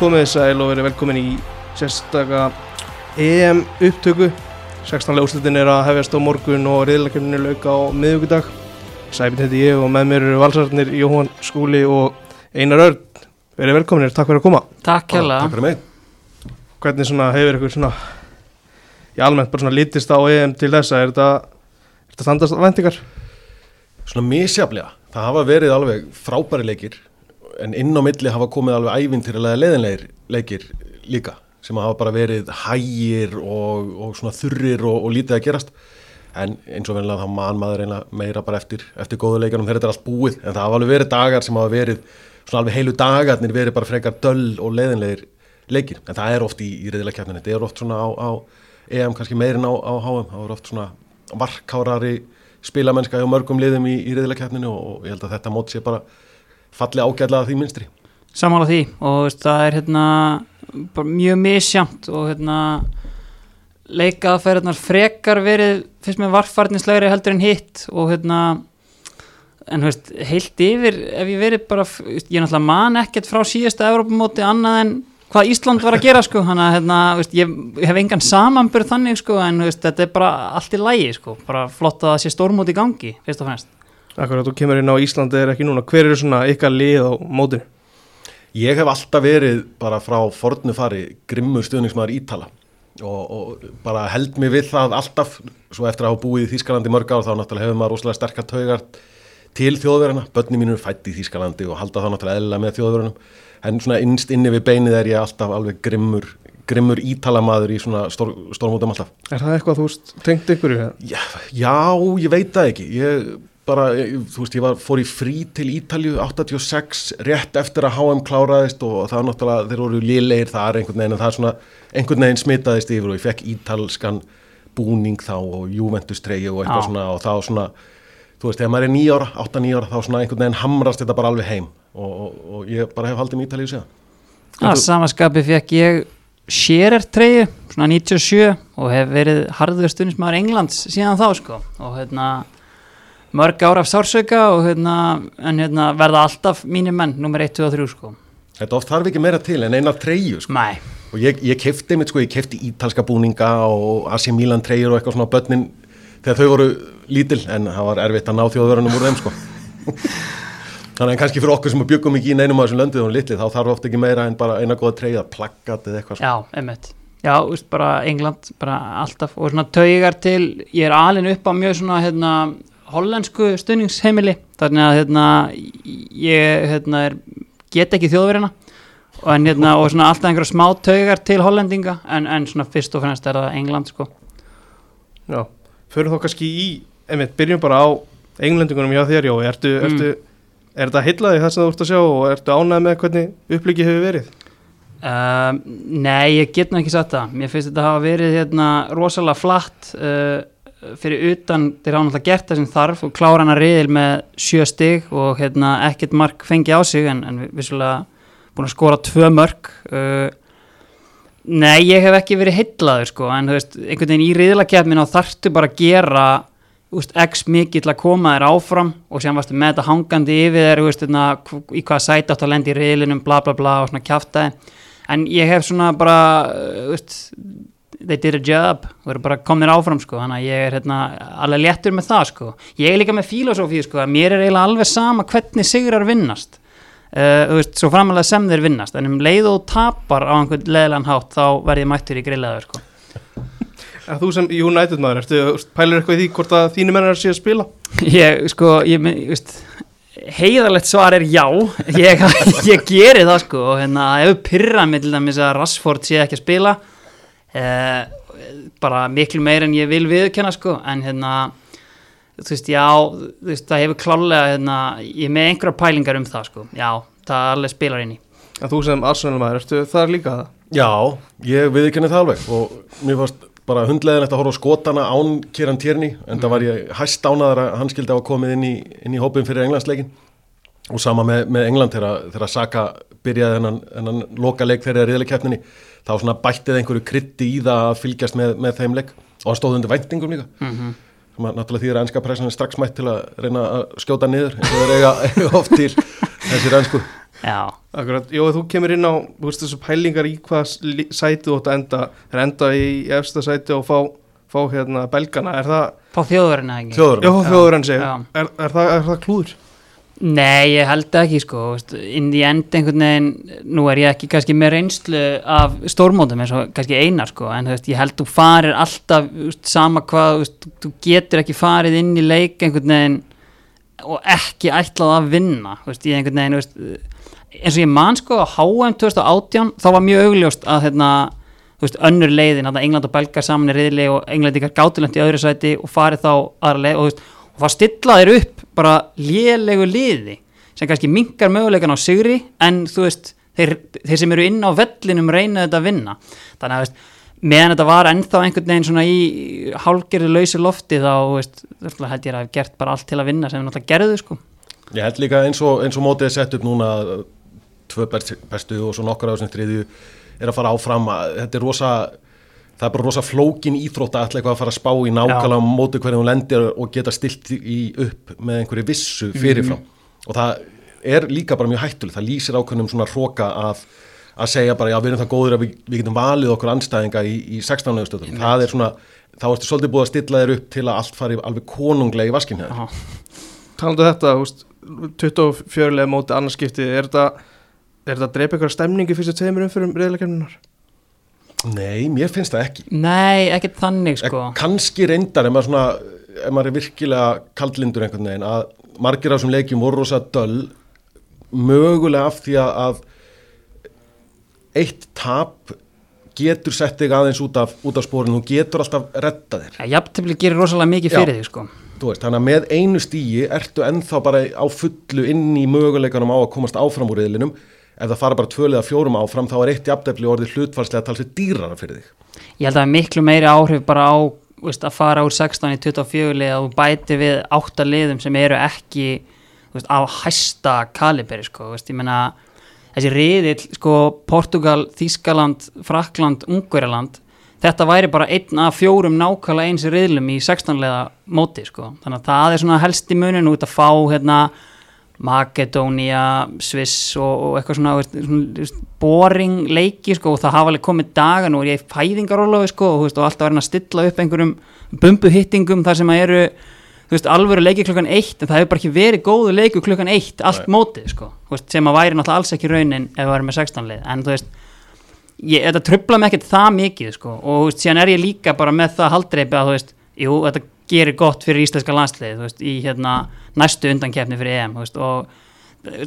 komið þess að og verið velkomin í sérstaka EM upptöku. 16. úrslutin er að hefjast á morgun og reyðlakefninu lauka á miðugudag Sæbjörn heiti ég og með mér eru valsararnir Jóhann Skúli og Einar Örn. Verið velkominir, takk fyrir að koma. Takk hérlega Takk fyrir mig. Hvernig svona hefur ykkur svona í almennt bara svona lítist á EM til þessa? Er þetta, er standast vendingar? Svona misjaflega, það hafa verið alveg frábæri leikir en inn á milli hafa komið alveg ævintýralega leðinleir leikir líka sem hafa bara verið hægir og, og svona þurrir og, og lítið að gerast. En eins og vennilega þá mann maður einlega meira bara eftir, eftir góðu leikunum þegar þetta er allt búið. En það hafa alveg verið dagar sem hafa verið svona alveg heilu dagarnir verið bara frekar döll og leðinleir leikir. En það er oft í, í reyðilega kjarninu, þetta er oft svona á, á EM kannski meirin á, á HM, það er oft svona varkárari spilamennska hjá mörgum liðum í, í reyðilega kjarninu og, og ég held að þetta mót sé bara falli ágæðlega því minnstri. Samála því og veist, það er hérna mjög misjamt og hérna leikaðferðarnar frekar verið fyrst með varfarnislegri heldur en hitt og hérna en veist, heilt yfir ef ég verið bara, ég náttúrulega man ekkert frá síðasta Evrópamóti annað en hvað Ísland var að gera sko. Að hérna, veist, ég, hef engan samanbyrð þannig sko en veist, þetta er bara allt í lægi sko, bara flott að það sé stórmóti í gangi fyrst og fremst Akkurat, þú kemur inn á Íslandi er ekki núna, hver eru svona ykkar lið á mótinu? Ég hef alltaf verið bara frá fornu fari grimmur stuðningsmaður Ítala og, og bara held mig við það alltaf, svo eftir að hafa búið í Þýskalandi mörg ár þá náttúrulega hefur maður rosalega sterkar taugar til þjóðverðina, börni mínu er fætt í Þýskalandi og halda þá náttúrulega eðla með þjóðverðinum en svona innst inni við beinið er ég alltaf alveg grimmur, grimmur Ítalamaður í svona stór, stórmótum alltaf. Er það eitthvað þú tengt ykkur í það? Já, já, ég veit það ekki, ég bara, þú veist, ég var, fór í frí til Ítalju 86 rétt eftir að HM kláraðist og það var náttúrulega, þeir voru liðleir þar einhvern veginn en það svona, einhvern veginn smitaðist yfir og ég fekk ítalskan búning þá og Juventus treyju og eitthvað Já. svona og þá svona, þú veist, þegar maður er nýjára, 8-9 ára, þá svona einhvern veginn hamrast þetta bara alveg heim og, og, og ég bara hef haldið með Ítalju síðan. að samaskapi fekk ég Scherer treyju, svona 97 og hef verið harður stundismæður Englands síðan þá sko og hérna mörg ára af sársauka og hérna, en hérna verða alltaf mínir menn, nummer 1, 2 og 3 sko. Þetta oft þarf ekki meira til en eina treyju, sko. Mæ, og ég, ég kefti mitt sko, ég kefti ítalska búninga og AC Milan treyjur og eitthvað svona börnin þegar þau voru lítil en það var erfitt að ná þjóðverðunum úr þeim sko. Þannig en kannski fyrir okkur sem byggum ekki í neinum á þessum löndið og litli þá þarf oft ekki meira en bara eina góða treyja, plakkat eða eitthvað sko. já, emmitt Já, úst, bara England, bara alltaf. Og svona taugar til, ég er alin upp á mjög svona, hérna, hollensku stunningsheimili, þannig að hérna, ég, hérna, er, get ekki þjóðverina en hérna, og svona alltaf einhverja smá taugar til hollendinga, en, en svona fyrst og fremst er það England, sko Já, förum þá kannski í, einmitt, byrjum bara á englendingunum hjá þér, Jói, ertu, Mm. ertu, er þetta heillaði það sem þú ert að sjá og ertu ánægð með hvernig upplíki hefur verið? Um, nei, ég get nú ekki sagt það mér finnst þetta hafa verið hérna rosalega flatt uh, fyrir utan þeir hafa náttúrulega gert það sem þarf og klára hana riðil með sjö stig og hérna ekkert mark fengi á sig en, en vissulega búin að skora tvö mörk uh, Nei, ég hef ekki verið heillaður sko en veist, einhvern veginn í riðilakefnin þá þarftu bara að gera úst, x mikið til að koma þér áfram og sem varstu með þetta hangandi yfir þér úst, hérna, í hvaða sæti átt að lendi í riðlinum bla bla bla og svona kjaftaði. En ég hef svona bara uh, úst, they did a job og eru bara komnir áfram sko þannig að ég er hérna, alveg léttur með það sko. Ég er líka með filosófíu sko að mér er eiginlega alveg sama hvernig sigrar vinnast. Uh, þú veist, svo framalega sem þeir vinnast en um leið og tapar á einhvern leðilegan hátt þá verð ég mættur í grillaður sko. Að þú sem United maður, ertu, pælur eitthvað í því hvort að þínu mennar sé að spila? ég sko, ég veist heiðarlegt svar er já. Ég, ég geri það sko og hérna, ef pyrrað mig til dæmis að Rashford sé ekki að spila eh, bara miklu meir en ég vil viðkenna sko, en hérna þú veist, já, þú veist, það hefur klálega hérna, ég er með einhverjar pælingar um það sko, já, það alveg spilar inn í. Að þú sem Arsenal maður, ertu þar líka? Það? Já, ég viðkenni það alveg og mér varst bara hundlegin að horfa á skotana án Kieran Tierney en það var ég hæst ánaður að hann skildi að hafa komið inn í, inn í hópin fyrir Englandsleikin og sama með, með England þegar, þegar Saka byrjaði hennan, hennan loka leik þegar riðleikeppninni þá svona bættið einhverju krytti í það að fylgjast með, með þeim leik. Og hann stóð undir væntingum líka. Mm -hmm. sem að náttúrulega því að ennska pressan er strax mætt til að reyna að skjóta niður. Eins og þeir eiga, eiga oft til þessi ennsku Já, Akkurat, jó, þú kemur inn á þú veist, þessu pælingar í hvað sæti þú átt að enda, er enda í, efsta sæti og fá, fá hérna belgana, er það, fá þjóðurinn ekki? Þjóður já, þjóður en segja, Já. er, er, það, er það klúður? Nei, ég held ekki sko inn í end einhvern veginn nú er ég ekki kannski með reynslu af stórmótum eins og kannski einar sko en veist, ég held þú farir alltaf veist, sama hvað, veist, þú getur ekki farið inn í leik einhvern veginn og ekki ætlað að vinna ég einhvern veginn eins og ég man sko á HM 2018 þá var mjög augljóst að hérna, þú veist, önnur leiðin, að England og Belgar saman í riðli og Englandingar gátulent í öðru sæti og farið þá aðra leið og, þú veist, og það stillaðir upp bara lélegu liði sem kannski minkar möguleikan á sigri en þú veist, þeir, þeir sem eru inn á vellinum reyna þetta að vinna. Þannig að veist, meðan þetta var ennþá einhvern veginn svona í hálgerðu lausi lofti þá veist, held ég að hafa gert bara allt til að vinna sem við náttúrulega gerðu sko. Ég held líka eins og, eins og mótið er sett upp núna tvö best- bestu og svo nokkur á þessum þriðju er að fara áfram. Þetta er rosa það er bara rosa flókin íþrótt að ætla eitthvað að fara að spá í nákvæmlega móti hvernig hún lendir og geta stilt í upp með einhverju vissu fyrirfram og það er líka bara mjög hættuleg það lýsir ákveðnum svona hróka að að segja bara já við erum það góður að við, við getum valið okkur anstæðinga í, í 16. stöðum það er svona, þá ertu svolítið búið að stilla þér upp til að allt fari alveg konunglega í vaskin hér. Talandu um þetta, veist, 24 leið móti annarskipti, er þetta er þetta að dreipa ykkur stemningi fyrstu tveimur umfyrum reyðleikemninar? Nei, mér finnst það ekki. Nei, ekkert þannig sko. En kannski reyndar ef maður, svona, ef maður er virkilega kaldlindur einhvern veginn að margir af þessum leikjum voru rosa döll mögulega af því að, eitt tap getur sett þig aðeins út af, út af spórinu, þú getur alltaf retta þér. Ja, Jafntefli gerir rosalega mikið Já. fyrir því sko. Þú veist, þannig að með einu stíi ertu ennþá bara á fullu inn í möguleikanum á að komast áfram úr reyðlinum ef það fara bara tvölið að fjórum áfram þá er eitt jafntefli orðið hlutfarslega talsveit dýrara fyrir þig. Ég held að það er miklu meiri áhrif bara á veist, að fara úr 16 í 24 lið þú bæti við 8 liðum sem eru ekki veist, á hæsta kaliberi sko, veist, ég meina þessi riðill, sko, Portugal, Þískaland, Frakland, Ungverjaland þetta væri bara einn af fjórum nákvæmlega eins riðlum í 16 liða móti sko, þannig að það er svona helst í muninu út að fá hérna Makedónia, Sviss og, og eitthvað svona, veist, svona veist, boring leiki sko og það hafa alveg komið dagan og ég er í fæðingarólofi sko og, og alltaf verið að stilla upp einhverjum bumbuhittingum þar sem að eru veist, alvöru leiki klukkan eitt en það hefur bara ekki verið góðu leiku klukkan eitt allt Nei. mótið sko, sem að væri náttúrulega alls ekki raunin ef við varum með 16 lið en þú veist, ég, þetta trubla mig ekkert það mikið sko og síðan er ég líka bara með það haldreipi að þú veist, jú, þetta gerir gott fyrir íslenska landslið, veist, í hérna næstu undankeppni fyrir EM, veist og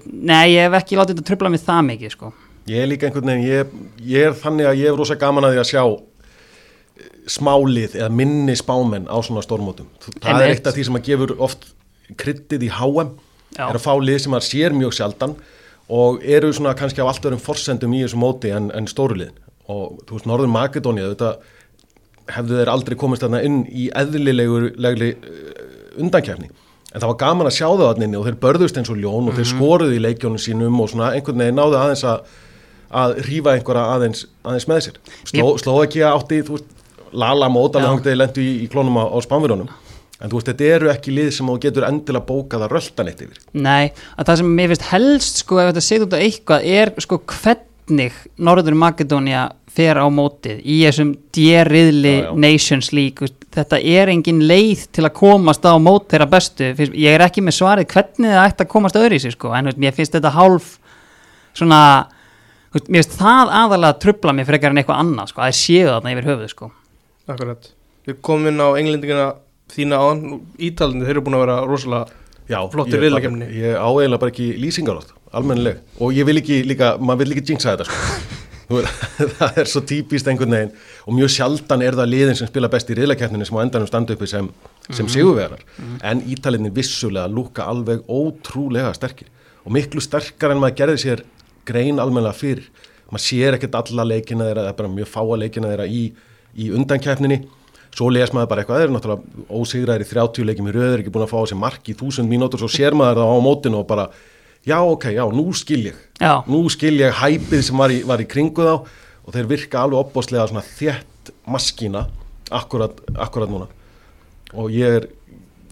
nei, ég hef ekki látið þetta trubla mig það mikið sko Ég er líka einhvern veginn, ég, ég er þannig að ég er rosa gaman að því að sjá eh, smálið eða minni spámenn á svona stórmótum. Það er Einmitt. eitt af því sem að gefur oft kryddið í HM, Já. er að fá lið sem að sér mjög sjaldan og eru svona kannski á allt öðrum forsendum í þessu móti en, en stóruliðin. Og þú veist, Norður Makedónia, þetta hefðu þeir aldrei komist þarna inn í eðlilegri undankefni. En það var gaman að sjá það þarna inni og þeir börðust eins og ljón og þeir skoruðu í leikjónum sínum og svona einhvern veginn náðu aðeins að, að rífa einhverja aðeins, aðeins með sér. Sló, Slóakia átti, þú veist, Lala mótalega hangtiði lendu í, í klónum á, á spánverunum. En þú veist, þetta eru ekki lið sem þú getur endilega bókað að rölda neitt yfir. Nei, að það sem mér finnst helst sko ef þetta segð út af eitthvað er sko hvernig Norður Makedónia fer á mótið í þessum já. Nations League þetta er engin leið til að komast á mót þeirra bestu, ég er ekki með svarið hvernig það ætti að komast öðru í sig sko en mér finnst þetta hálf svona mér finnst það aðalega trubla mér frekar en eitthvað annað sko, að það séu þarna yfir höfuð sko Akkurat. Við komum inn á englendingina þína áðan, Ítalandi, þeir eru búin að vera rosalega Flottir ég riðlakeppni. Ég á eiginlega bara ekki lýsingarátt, almennileg. Og ég vil ekki líka, maður vil ekki jinxa þetta sko. Það er svo típist einhvern veginn og mjög sjaldan er það liðin sem spila best í riðlakeppninni sem á endanum standa uppi sem, sem sigurvegarar. En Ítalinni vissulega lúka alveg ótrúlega sterkir og miklu sterkar en maður gerði sér grein almennilega fyrir. Maður sér ekkert alla leikina þeirra, það er bara mjög fáa leikina þeirra í, í undankeppninni svo les maður bara eitthvað, það er náttúrulega ósigræðir í 30 leikjum í röður, ekki búin að fá á sig mark í 1000 mínútur, svo sér maður það á mótinu og bara, já ok, já, nú skil ég Já. nú skil ég hæpið sem var í, var í kringu þá og þeir virka alveg opbóðslega svona þétt maskína akkurat, akkurat núna og ég er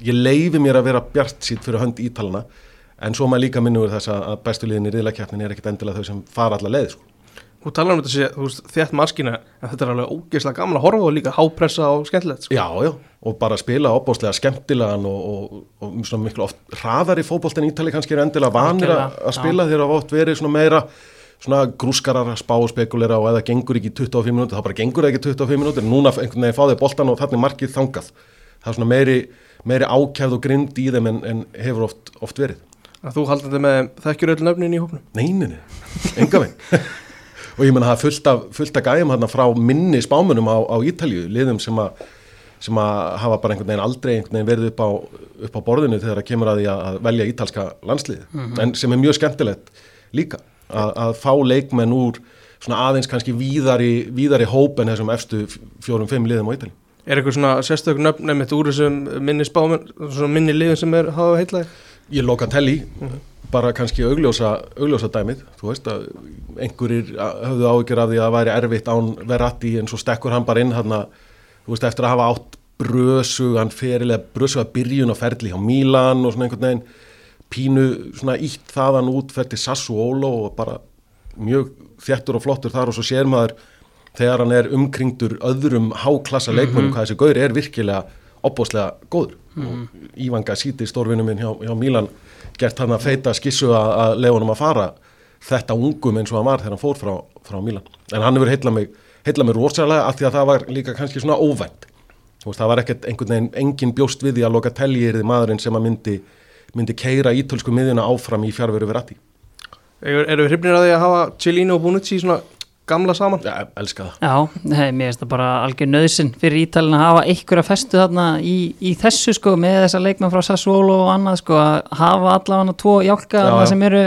ég leifi mér að vera bjart sýtt fyrir hönd ítalana en svo maður líka minnur þess að bestu liðin í riðlakjapnin er ekkit endilega þau sem fara alla leið sko. Þú talar um þetta sé, þú veist, þétt maskina en þetta er alveg ógeðslega gamla að horfa og líka hápressa og skemmtilegt sko. Já, já, og bara spila opbóðslega skemmtilegan og, og, og svona miklu oft hraðari fótbolt en Ítali kannski er endilega vanir að spila þegar hafa oft verið svona meira svona grúskarar að spá og spekulera og eða gengur ekki í 25 minútur, þá bara gengur það ekki í 25 minútur, núna einhvern veginn fá þeir boltan og þannig markið þangað. Það er svona meiri, meiri ákjæð og grind í þeim en, en hefur oft, oft verið. Að þú haldandi með þekkjur öll nöfnin í hópnum Nei, nei, nei, enga veginn. og ég menna það er fullt af, fullt af gæjum hérna frá minni spámunum á, á Ítalju, liðum sem að sem að hafa bara einhvern veginn aldrei einhvern veginn verið upp á, upp á borðinu þegar það kemur að því að velja ítalska landsliði en sem er mjög skemmtilegt líka að, að fá leikmenn úr svona aðeins kannski víðari, víðari hóp en þessum efstu fjórum-fimm liðum á Ítalju. Er eitthvað svona sérstök nöfn nefnitt úr þessum minni minni liðum sem er hafa heitlaði Ég loka telli, bara kannski augljósa, augljósa dæmið, þú veist að einhverjir höfðu áhyggjur af því að það væri erfitt án Verratti en svo stekkur hann bara inn hann þú veist, eftir að hafa átt brösugan ferilega, brösuga byrjun og ferli á Mílan og svona einhvern veginn pínu svona ítt þaðan út fer til Sassuolo og bara mjög þjættur og flottur þar og svo sér maður þegar hann er umkringdur öðrum háklassa leikmennum hvað þessi gaur er virkilega opbóslega góður. Og Ívanga síti stórvinum minn hjá, hjá Mílan gert hann að feita skissu að, að leifunum að fara þetta ungum eins og hann var þegar hann fór frá, frá Mílan. En hann hefur heillað mig, heillað mig rosalega af því að það var líka kannski svona óvænt. Veist, það var ekkert einhvern veginn engin bjóst við því að loka telli þið maðurinn sem að myndi, myndi keira ítölsku miðjuna áfram í fjárveru við ratti Eru er við hrifnir að því að hafa Cellino og Bonucci svona gamla saman? Já, elska það Já, nei, mér finnst það bara algjör nöðsinn fyrir Ítalina að hafa einhverja festu þarna í, í þessu sko með þessa leikmenn frá Sassuolo og annað sko að hafa allavega tvo jálka Já, þarna já. sem eru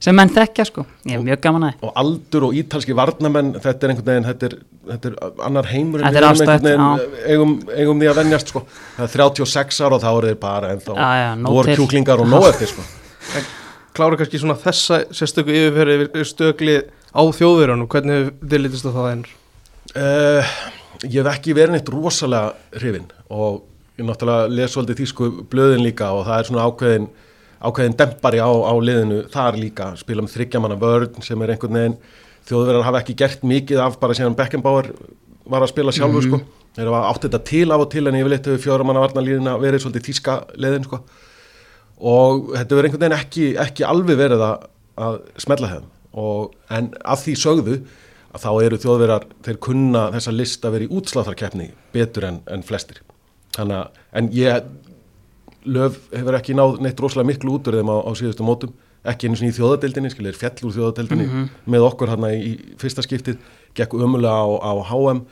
sem menn þekkja sko, ég er mjög gaman að og aldur og ítalski varnamenn þetta er einhvern veginn, þetta er, þetta er annar heimur en Þetta er afstætt, veginn, eigum, eigum því að venjast sko. það er 36 ára og þá eru þeir bara ennþá Já, já, nóg vor til. kjúklingar og nóg eftir sko. Klára kannski svona þessa sérstöku yfirferði yfir stöklið á þjóðverðunum hvernig þið litist á það ennur? uh, ég hef ekki verið neitt rosalega hrifin og ég náttúrulega les svolítið þýsku blöðin líka og það er svona ákveðin ákveðin dempari á, á liðinu þar líka. Spila með þryggjamanna vörn sem er einhvern veginn þjóðverðar hafa ekki gert mikið af bara síðan Beckenbauer var að spila sjálfur sko. Þeir hafa átt þetta til af og til en yfirleitt hefur fjóramanna varnalíðina verið svolítið þýska liðin sko. Og þetta verður einhvern veginn ekki, ekki alveg verið að, að smetla þeim og, en af því sögðu að þá eru þjóðverðar, þeir kunna þessa list að vera í útsláttarkeppni betur en, en flestir. Þannig að, en ég löf hefur ekki náð neitt rosalega miklu út úr þeim á, á síðustu mótum. Ekki einu svona í þjóðadeildinni, skilir fjall úr þjóðadeildinni með okkur hérna í fyrsta skiptið, gekk ömulega á, á HM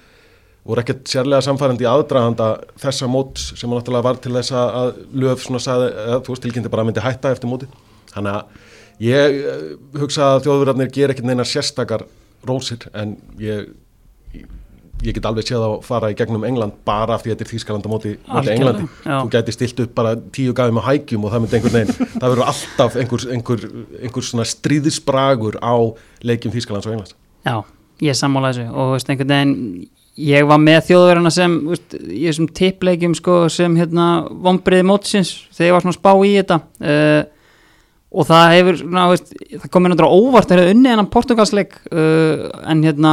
voru ekkert sérlega samfærandi í aðdraganda þessa móts sem hann náttúrulega var til þess að að löf svona sagði, eða, þú veist tilkynnti bara að myndi hætta eftir móti þannig að ég eh, hugsa að þjóðverðarnir ger ekkert neina sérstakar rósir en ég ég get alveg séð að fara í gegnum England bara af því að þetta er Þýskaland á móti, móti Englandi. Já. þú gæti stilt upp bara tíu gafum á hækjum og það myndi einhvern veginn, það verður alltaf einhver, einhver, einhver svona stríðisbragur á leikjum Þýskalands og Englands. Já, ég sammála þessu og veist, einhvern veginn ég var með þjóðverðina sem veist, í þessum tippleikjum sko, sem hérna vombriði mótsins þegar ég var svona spá í þetta. Uh, og það hefur svona, veist, það komið náttúrulega óvart þegar unni hennan portugalsleik uh, en hérna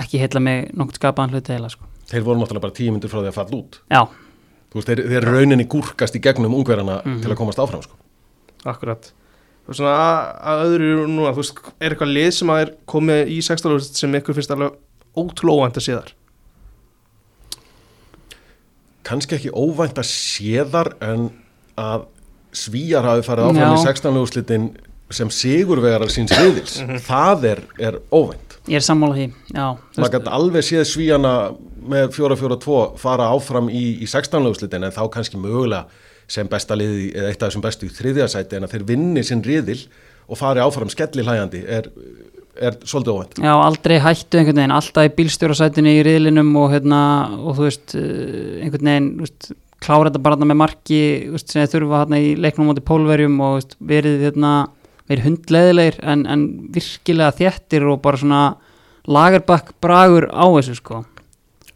ekki heilla mig nokkuð skapaðan hluti heila sko. þeir voru náttúrulega bara tíu myndir frá því að falla út Já, þú veist, þeir, þeir rauninni gúrkast í gegnum ungverjana til að komast áfram sko. Akkurat og svona að, að öðru núna, þú veist, er eitthvað lið sem að er komið í 16. sem ykkur finnst alveg ótrúlóvænt að sé þar kannski ekki óvænt að séðar en að svíjar hafi farið áfram í Já. 16. úrslitin sem sigurvegarar síns riðils það er, er óvænt ég er sammála því Já, þú maður gæti alveg séð svíjana með 4-4-2 fara áfram í, í 16. úrslitin en þá kannski mögulega sem besta liði eða eitt af þessum bestu í þriðjasæti en að þeir vinni sinn riðil og fari áfram skelli hlæjandi er, er svolítið óvænt Já, aldrei hættu einhvern veginn, alltaf í bílstjórasætinu í riðlinum og, hérna, og þú veist, eh, einhvern veginn, þú veist, klára þetta bara með marki, veist, sem þeir þurfa hérna í leiknum móti pólverjum og veist, verið, hérna, verið hundleðilegir en, en virkilega þéttir og bara svona lagarbakk bragur á þessu, sko.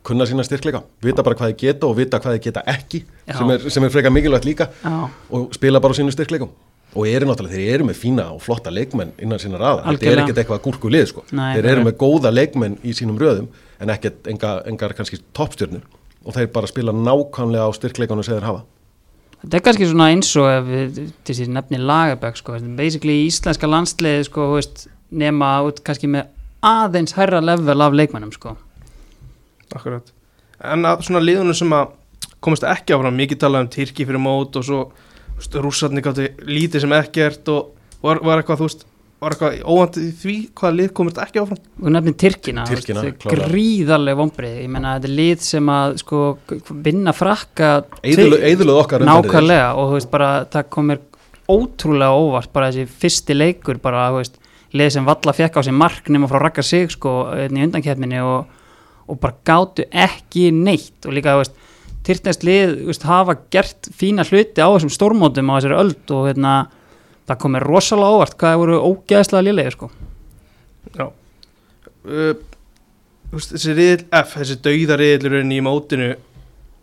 kunna sína styrkleika, vita bara hvað þið geta og vita hvað þið geta ekki sem er, sem er frekar mikilvægt líka Já, og spila bara sínu styrkleikum. Og eru náttúrulega, þeir eru með fína og flotta leikmenn innan sína raða, þetta er Algjörlega. ekkert eitthvað gúrku lið sko, Nei, þeir eru er- með góða leikmenn í sínum röðum en ekkert enga, engar kannski toppstjörnur og þeir bara spila nákvæmlega á styrkleikunum sem þeir hafa Þetta er kannski svona eins og ef við til því nefni Lagerbæk sko, basically íslenska landsliði sko, veist, nema út kannski með aðeins hærra level af leikmennum sko. Akkurat. En að svona liðunum sem að komast ekki áfram, mikið talað um Tyrki fyrir mót og svo rússarnir gáttu lítið sem ekkert og var, var eitthvað, þú veist, var eitthvað óvandið því hvaða lið komast ekki áfram? og nefni Tyrkina, þú Tyrkina, gríðarlega vombrið ég menna þetta er lið sem að sko, vinna frakka Eðluð okkar nákvæmlega. Og þú veist bara það komir ótrúlega óvart bara þessi fyrsti leikur bara þú veist lið sem valla fekk á sig mark nema frá rakka sig sko hérna í undankeppninni og, og bara gátu ekki neitt. Og líka þú veist Tyrknest lið veist, hafa gert fína hluti á þessum stórmótum á þessari öld og hérna það komir rosalega óvart hvað það voru ógeðslega liðlega sko Já. Uh, þessi riðil F, þessi dauða riðilur í mótinu,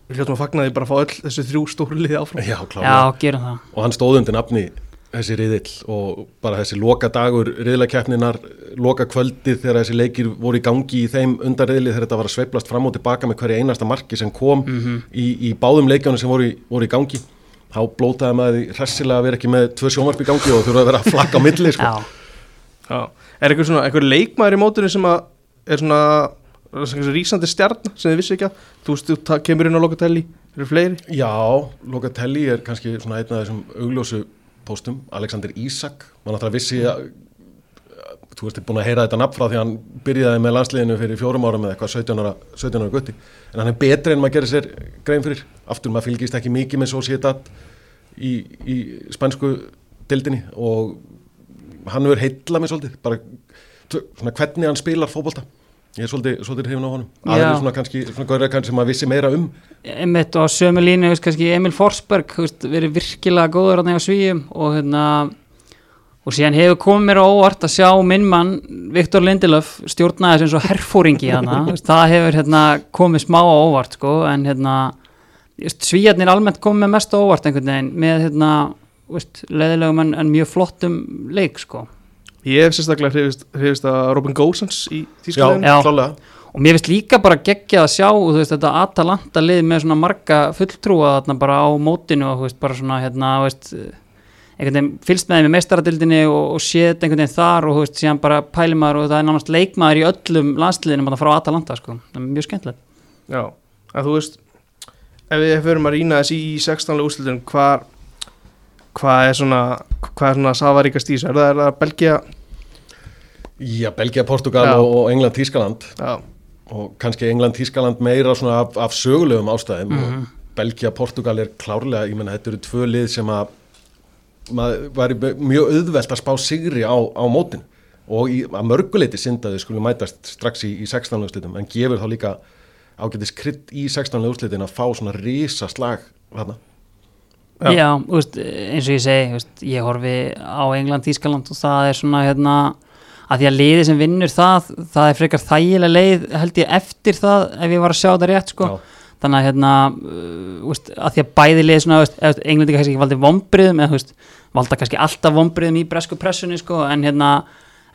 við hljóttum að fagna því bara að fá öll þessu þrjú stóru liði áfram. Já. Já, gerum það og hann stóð undir nafni þessi riðill og bara þessi loka dagur riðlakeppninar, loka kvöldið þegar þessi leikir voru í gangi í þeim undarriðli þegar þetta var að sveiplast fram og tilbaka með hverja einasta marki sem kom í, í báðum leikjónu sem voru, voru í gangi þá blótaði maður því hressilega að vera ekki með tvö sjónvarp í gangi og þurfa að vera að flakka á milli sko. Já, Já. Er eitthvað svona, eitthvað leikmaður í mótinu sem að er svona, svona rísandi stjarn sem þið vissi ekki að, þú veist, þú kemur inn á Locatelli, eru fleiri? Já, Locatelli er kannski svona einn af þessum augljósu póstum, Alexander Isak maður náttúrulega vissi að þú veist, búin að heyra þetta nafn frá því að hann byrjaði með landsliðinu fyrir fjórum árum eða eitthvað 17 ára, 17 ára gutti. En hann er betri en maður gerir sér grein fyrir. Aftur maður fylgist ekki mikið með Sociedad í, í spænsku dildinni og hann verður heilla mig svolítið. Bara svona hvernig hann spilar fótbolta. Ég er svolítið, svolítið hrifin á honum. Aðeins svona kannski, svona gaurið kannski sem maður vissi meira um. Einmitt og sömu línu kannski Emil Forsberg verið virkilega góður á svíum og hérna og síðan hefur komið mér á óvart að sjá minn mann Viktor Lindelöf stjórnaði sem svo herfóringi hana Þú veist, það hefur hérna komið smá á óvart sko, en hérna svíjarnir almennt komið með mest á óvart einhvern veginn með hérna veist, leðilegum en, en mjög flottum leik sko. Ég hef sérstaklega hrifist, hrifist að Robin Gosens í klálega. Og mér finnst líka bara geggjað að sjá þú veist, þetta Atalanta lið með svona marga fulltrúa þarna bara á mótinu og þú veist, bara svona hérna þú veist, einhvern veginn fylgst með þeim í mestaradildinni og, og séð einhvern veginn þar og þú veist, síðan bara pælimaður og það er nánast leikmaður í öllum landsliðinum þarna frá Atalanta sko, það er mjög skemmtilegt Já, að þú veist, ef við förum að rýna þessi í 16. úrslutum, hvað hvað er svona, hvað er svona safaríkast í þessu? Er það, er það Belgia? Já, Belgia, Portugal Já. og, England, Þískaland Já, og kannski England, Þískaland meira svona af, af sögulegum ástæðum Mhm. og Belgia, Portugal er klárlega, ég menna þetta eru tvö lið sem að maður var mjög auðvelt að spá sigri á, á mótin og í, að mörguleiti syndaði skulum mætast strax í, í 16. úrslitum en gefur þá líka ágætis krydd í 16. úrslitin að fá svona risa slag þarna. Já. Já, þú veist, eins og ég segi þú veist, ég horfi á England, Þískaland og það er svona hérna að því að liði sem vinnur það, það er frekar þægilega leið held ég eftir það ef ég var að sjá það rétt sko Já. Þannig að hérna uh, úst, að því að bæði liði svona úst, englandi kannski ekki valdi vombriðum eða veist, valda kannski alltaf vombriðum í bresku pressunni sko en hérna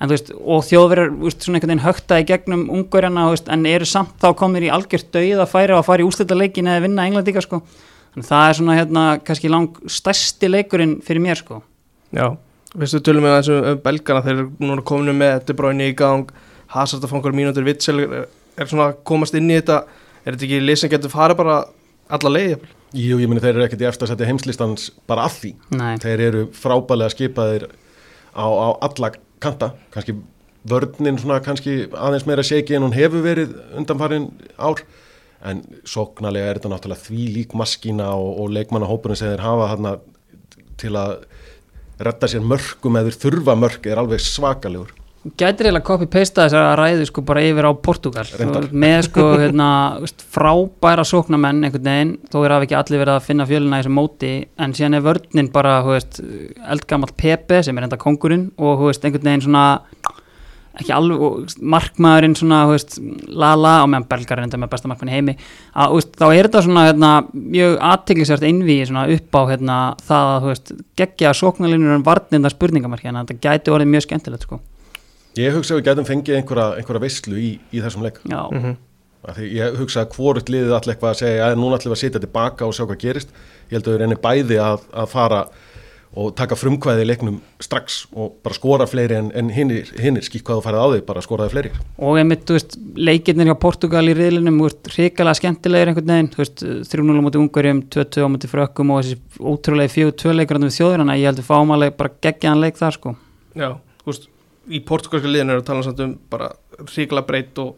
en, veist, og þjóðverjar úst, svona einhvern veginn högta í gegnum ungverjana úst, en eru samt þá komnir í algjört döið að færa og að fara í úslita leikin eða vinna englandíka sko. Að það er svona hérna kannski lang stærsti leikurinn fyrir mér sko. Já. Veistu, tölum við um, um belgana, þeir eru núna kominu með De Bruyne í gang, Hazard að fá einhverjum mínútur, Witzel er, svona að komast inn í þetta, er þetta ekki lið sem getur farið bara alla leið? jafnvel? Jú, ég meni þeir eru ekkert í eftir að setja heimslistans bara að því Nei, þeir eru frábælega skipaðir á, á alla kanta kannski vörninn svona kannski aðeins meira seiki en hún hefur verið undanfarin ár en sóknarlega er þetta náttúrulega því lík maskína og, og leikmannahópurinn sem þeir hafa þarna til að redda sér mörgum eða þeir þurfa mörg er alveg svakalegur gætir eiginlega copy-pasta þessar ræðu sko bara yfir á Portugal. Með sko hérna, frábæra sóknamenn einhvern veginn, þó er af ekki allir verið að finna fjöluna í þessu móti, en síðan er vörninn bara, veist, eldgamall Pepe sem er enda kongurinn og veist, einhvern veginn svona ekki alveg, markmaðurinn svona, veist, la-la og meðan belgar er enda með besta markmann í heimi að, veist, þá er þetta svona hérna, mjög aðteglisvært innvíð svona upp á hérna, það að, geggja sóknarlinur en varninda spurningamarki en þetta gæti orðið mjög skemmtilegt, sko Ég hugsa að við gætum fengið einhverja, einhverja veislu í, í þessum leik. Já, Mhm. Af Því ég hugsa að hvort liðið allir eitthvað að segja að núna ætlum við að sitja tilbaka og sjá hvað gerist. Ég held að við reynir bæði að, að fara og taka frumkvæði í leiknum strax og bara skora fleiri en, en hinnir, hinnir skýtt hvað þú farið á því, bara skoraði fleiri. og einmitt, þú veist, leikirnir hjá Portugal í riðlinum, þú veist, hrikalega skemmtilegir einhvern veginn, þú veist, 3-0 á móti ungarjum 2-2 á móti frökkum og þessi ótrúlega 4-2 leikur við þjóðurina, ég held við fáum alveg bara geggjaðan leik þar, sko Já, þú veist, í portugalska liðinu er að tala samt um bara ríkla breytt og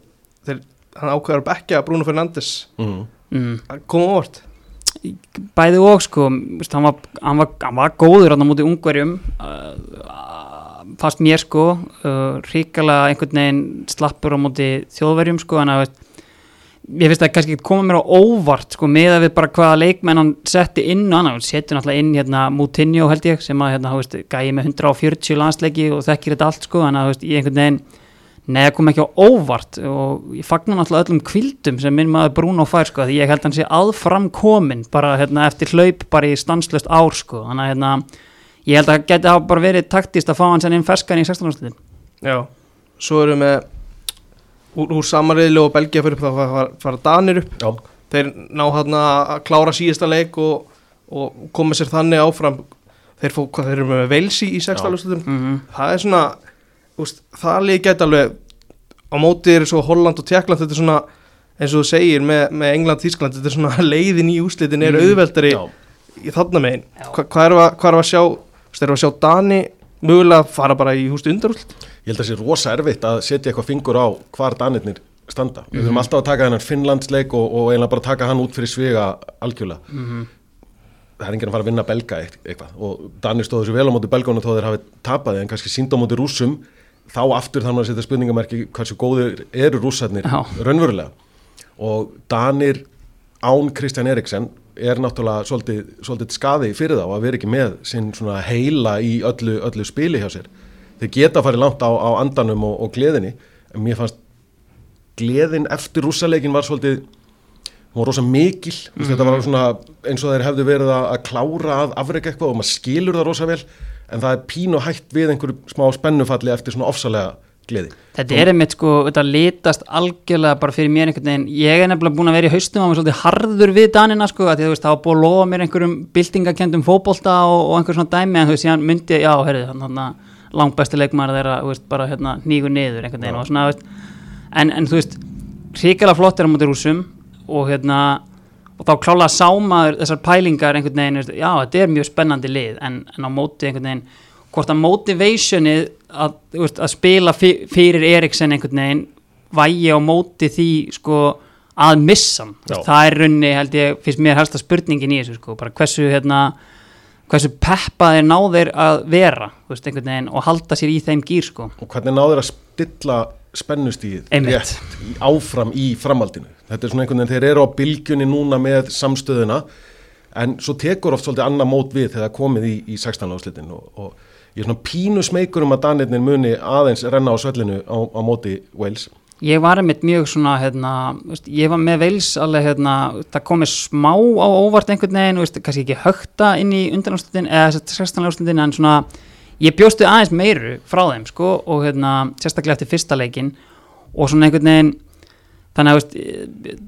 þeir, hann ákveður að bekja Bruno Fernandes Mm. mm. að koma á vort bæði og sko veist, hann, var, hann, var, hann var góður á móti ungverjum uh, fast mér sko uh, ríkala einhvern veginn slappur á móti þjóðverjum sko en að veist, ég finnst að kannski ekki koma mér á óvart sko með að við bara hvaða leikmenn hann setti inn og annað, setti náttúrulega inn hérna Moutinho held ég sem að hérna, veist, gæði með 140 landsleiki og þekkir þetta allt sko en að veist, ég einhvern veginn Nei, það kom ekki á óvart og ég fagnar náttúrulega öllum kvildum sem minn maður Bruno fær sko því ég held hann sé aðfram komin bara hérna, eftir hlaup bara í stanslöst ár sko þannig að hérna, ég held að það geti bara verið taktist að fá hann senn inn ferskan í 16. úrslitin. Já, svo erum við úr, úr samanriðli og Belgia fyrir upp þá fara, fara Danir upp. Já, þeir ná hann að klára síðasta leik og, og koma sér þannig áfram. Þeir, fó, hvað, þeir eru með Velsi í sextaluslutum Mm -hmm. það er svona úst, það líka gæti alveg á móti er svo Holland og Tjekkland þetta er svona eins og þú segir með, með England Þískland þetta er svona leiðin í úslitin er Mm, auðveldari já. í þarna megin. Hva, hvað við að- sjá? Sjá Dani mögulega fara bara í húst undarúslit Ég held að það sé rosa erfitt að setja eitthvað fingur á hvar danirnir standa. Við þurfum alltaf að taka þennan Finnlandsleik og, og eiginlega bara taka hann út fyrir sviga algjörlega. Það er enginn að fara að vinna belga eitt, eitthvað og Danir stóðu sér vel á móti belgónu þó þeir hafi tapaði en kannski sínd á móti rússum þá aftur þannig að setja spurningamerki hversu góðir eru rússarnir Já. raunverulega og Danir án Kristján Eriksen er náttúrulega svolítið, svolítið skaði fyrir þá að vera ekki með sinn svona heila í öllu, öllu spili hjá sér. Þeir geta farið langt á, á andanum og, og gleðinni en mér fannst gleðin eftir rússaleikin var svolítið hún var rosa mikil mm -hmm. þetta var svona eins og þeir hefðu verið að, að klára að afrega eitthvað og maður skilur það rosa vel en það er pínu hægt við einhverju smá spennufalli eftir svona ofsalega gleði. Þetta er einmitt sko, þetta litast algjörlega bara fyrir mér einhvern veginn, ég er nefnilega búin að vera í haustum á mig svolítið harður við Danina sko, því þú veist, var búin að lofa mér einhverjum byltingakendum fótbolta og, og einhver svona dæmi, en þú veist, síðan myndi, já, heyrðu, þannig að langbæsti leikmaður þeirra, þú veist, bara hérna nýgur niður einhvern veginn Já. og svona, veist, en, en þú veist, hrikalega flott er á móti rúsum og hérna, og þá klála að sámaður þessar pælingar einhvern veginn, veist, já, hvort að motivationið að, veist, að spila fyrir Eriksen einhvern veginn vægi á móti því sko að missa það er runni held ég, finnst mér helsta spurningin í þessu sko, bara hversu hérna hversu peppaðir náðir að vera veist, veginn og halda sér í þeim gýr sko. Og hvernig náður að stilla spennustíð áfram í framhaldinu? Þetta er svona einhvern veginn, þeir eru á bylgjunni núna með samstöðuna en svo tekur oft svolítið annað mót við þegar komið í, í 16. áslitin og, og ég er svona pínu smeykur um að Danirnir muni aðeins renna á svellinu á, á móti Wales. Ég var einmitt mjög svona hérna, veist, ég var með veils alveg hérna, það komið smá á óvart einhvern veginn, veist, kannski ekki högta inn í undanljóðstundin eða sérstanljóðstundin en svona, ég bjóstu aðeins meiru frá þeim sko og hérna sérstaklega eftir fyrsta leikin og svona einhvern veginn þannig að veist,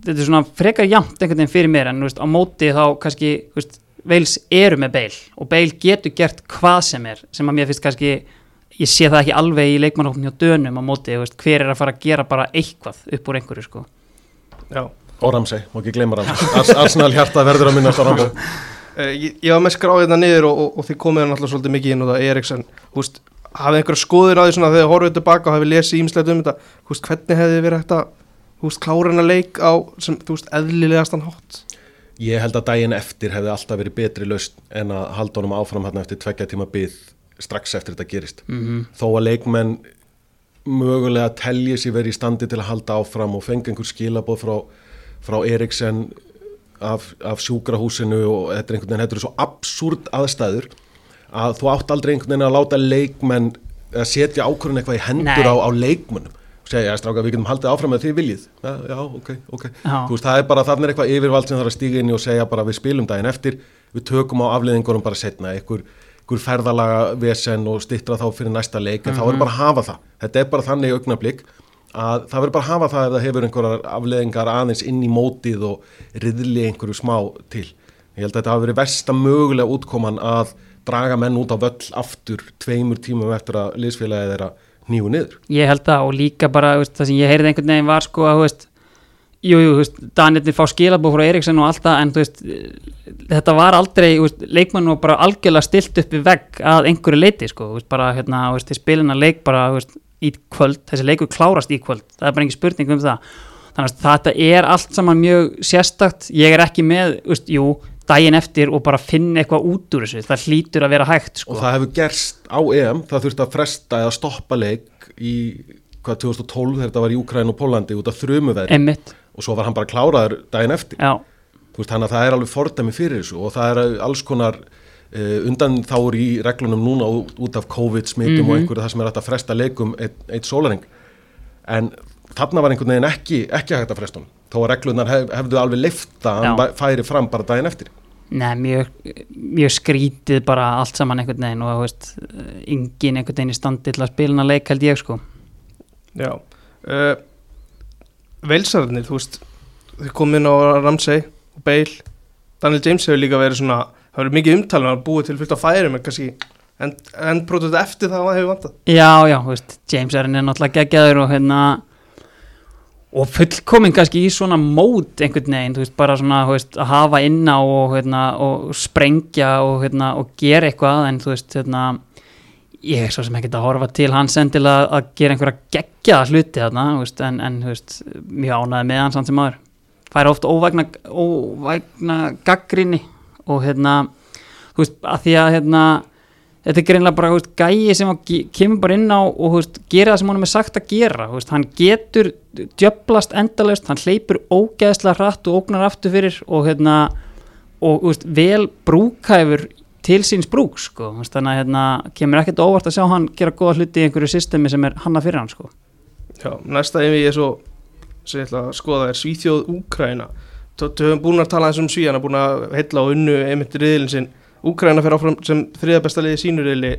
þetta er svona frekar jamt einhvern veginn fyrir mér en veist, á móti þá kannski, veist, veils eru með beil og beil getur gert hvað sem er sem að mér finnst kannski ég sé það ekki alveg í leikmannhóknum hjá dönum á móti, veist, hver er að fara að gera bara eitthvað upp úr einhverju sko. Já, og Ramsey, má ekki gleyma Ramsey. Ars, Arsenal hjarta verður að minnast á Ramsey. Eh, ég, ég var með skráðið þetta niður og, og, og þið komið hann alltaf svolítið mikið inn og það Eriksen, húst, hafið einhverja skoðir á því svona þegar horfið tilbaka og hafið lesið ímslega um þetta, húst, hvernig hefði verið hægt að, húst, klára hennar leik á sem, þú veist, eðlilegastan hátt Ég held að daginn eftir hefði alltaf verið betri laust en að halda honum áfram hérna eftir tveggja tíma byð strax eftir þetta gerist. Mhm. Þó að leikmenn mögulega telji sér verið í standi til að halda áfram og fengi einhver skilaboð frá, frá Eriksen af, af sjúkrahúsinu og þetta er einhvern veginn, þetta eru svo absúrt aðstæður að þú átt aldrei einhvern veginn að láta leikmenn eða setja ákvörðun eitthvað í hendur á, á leikmunum og segja, stráka, við getum haldið áfram með því viljið. Já, já, ok, ok. Já. Þú veist, það er bara, þarna er eitthvað yfirvald sem þarf að stíga inn í og segja bara við spilum daginn eftir við tökum á afleðingunum bara setna einhver, einhver ferðalaga vesen og stittra þá fyrir næsta leik en þá Mhm. er bara að hafa það. Þetta er bara þannig augnablík að það verður bara að hafa það ef það hefur einhverjar afleðingar aðeins inn í mótið og riðli einhverju smá til. Ég held að þetta hafi verið versta mögulega útkoman að draga menn út á völl aftur tveimur tímum eftir að liðsfélagið er að nýju niður. Ég held það og líka bara veist, það sem ég heyrði einhvern veginn var sko að þú veist, jú, jú, þú veist, Danirnir fá skilabóð frá Eriksen og allt það en veist, þetta var aldrei veist, leikmann og bara algjörlega stilt upp í vegg að einhverju leiti sko, bara hérna, spilina leik bara í kvöld, þessi leikur klárast í kvöld það er bara engin spurning um það. Þannig að þetta er allt saman mjög sérstakt ég er ekki með, jú daginn eftir og bara finna eitthvað út úr þessu. Það hlýtur að vera hægt sko. Og það hefur gerst á EM það þurfti að fresta eða stoppa leik í hvað 2012 þegar þetta var í Úkræn og Pólandi út af Emmitt, og svo var hann bara kláraður daginn eftir. Veist, þannig að það er alveg fordæmi fyrir þessu og það er alls konar uh, undan þáur í reglunum núna út, af COVID-smitum og einhverju það sem er að fresta leikum eitt, eitt sólaring en þarna var einhvern veginn ekki, ekki hægt að fresta hún þó að reglunar hef, hefðu alveg leifta að hann færi fram bara daginn eftir Nei, mjög, mjög skrítið bara allt saman einhvern veginn og veist, engin einhvern veginn í standi til að spila hana leik held ég sko. Já uh, Velsararnir, þú veist þau kom inn á Ramsey og Bale Daniel James hefur líka verið svona það verið mikið umtalið að búið til fullt af færum en kannski end, endprótut eftir það hefur vantað Já, já, veist, James er náttúrulega geggjaður og hérna og fullkomin kannski í svona mót einhvern veginn, þú veist, bara svona veist, að hafa inná og, hérna, og sprengja og, hérna, og gera eitthvað en þú veist, hérna ég er svo sem ekkert að horfa til hans endilega að gera einhverja geggjaða hluti þarna, veist, en, en veist, mjög ánæði með hans hans sem maður fær oft óvægna, óvægna gaggrinni og hérna þú veist, að því að hérna þetta er greinlega bara veist, gæi sem að kemur bara inn á og veist, gera það sem honum er sagt að gera veist, hann getur djöblast endalaust, hann hleypur ógeðslega hratt og ógnar aftur fyrir og hérna og vel brúkæfur til síns brúk sko, þannig að hérna kemur ekkert óvart að sjá hann gera góða hluti í einhverju systemi sem er hanna fyrir hann sko. Já, næsta ef ég er svo sem ég ætla að skoða er Svíþjóð Úkraina Þú höfum búin að tala eins um Svíjana búin að heilla og unnu einmitt riðilin sinn Úkraina fer áfram sem þriða besta liði í sínu riðli.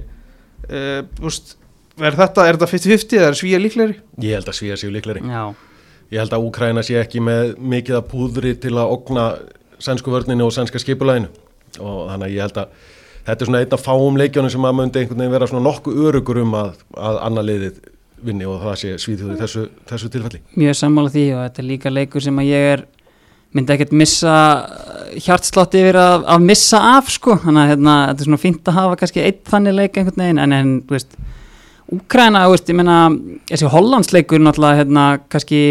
Uh, Úst, er þetta, er þetta 50-50 eða er Svíja líklegri? ég held að svíja séu líkleri Já, ég held að Úkræna sé ekki með mikið að púðri til að ogna sænsku vörninu og sænska skipulæginu og þannig að ég held að þetta er svona einn af fáum leikjónum sem að myndi einhvern veginn vera svona nokkuð örugur um að, að annar liðið vinni og það sé svíþjóði þessu, þessu tilfelli. Mjög sammála því og þetta er líka leikur sem að ég er myndi ekkert missa hjartslátt yfir að, að missa af sko. Þannig að hérna, þetta er svona fínt að hafa kannski eitt þannig leik einhvern veginn en, en þú veist Úkraina, þú veist, ég meina þessi Hollandsleikur náttúrulega hérna kannski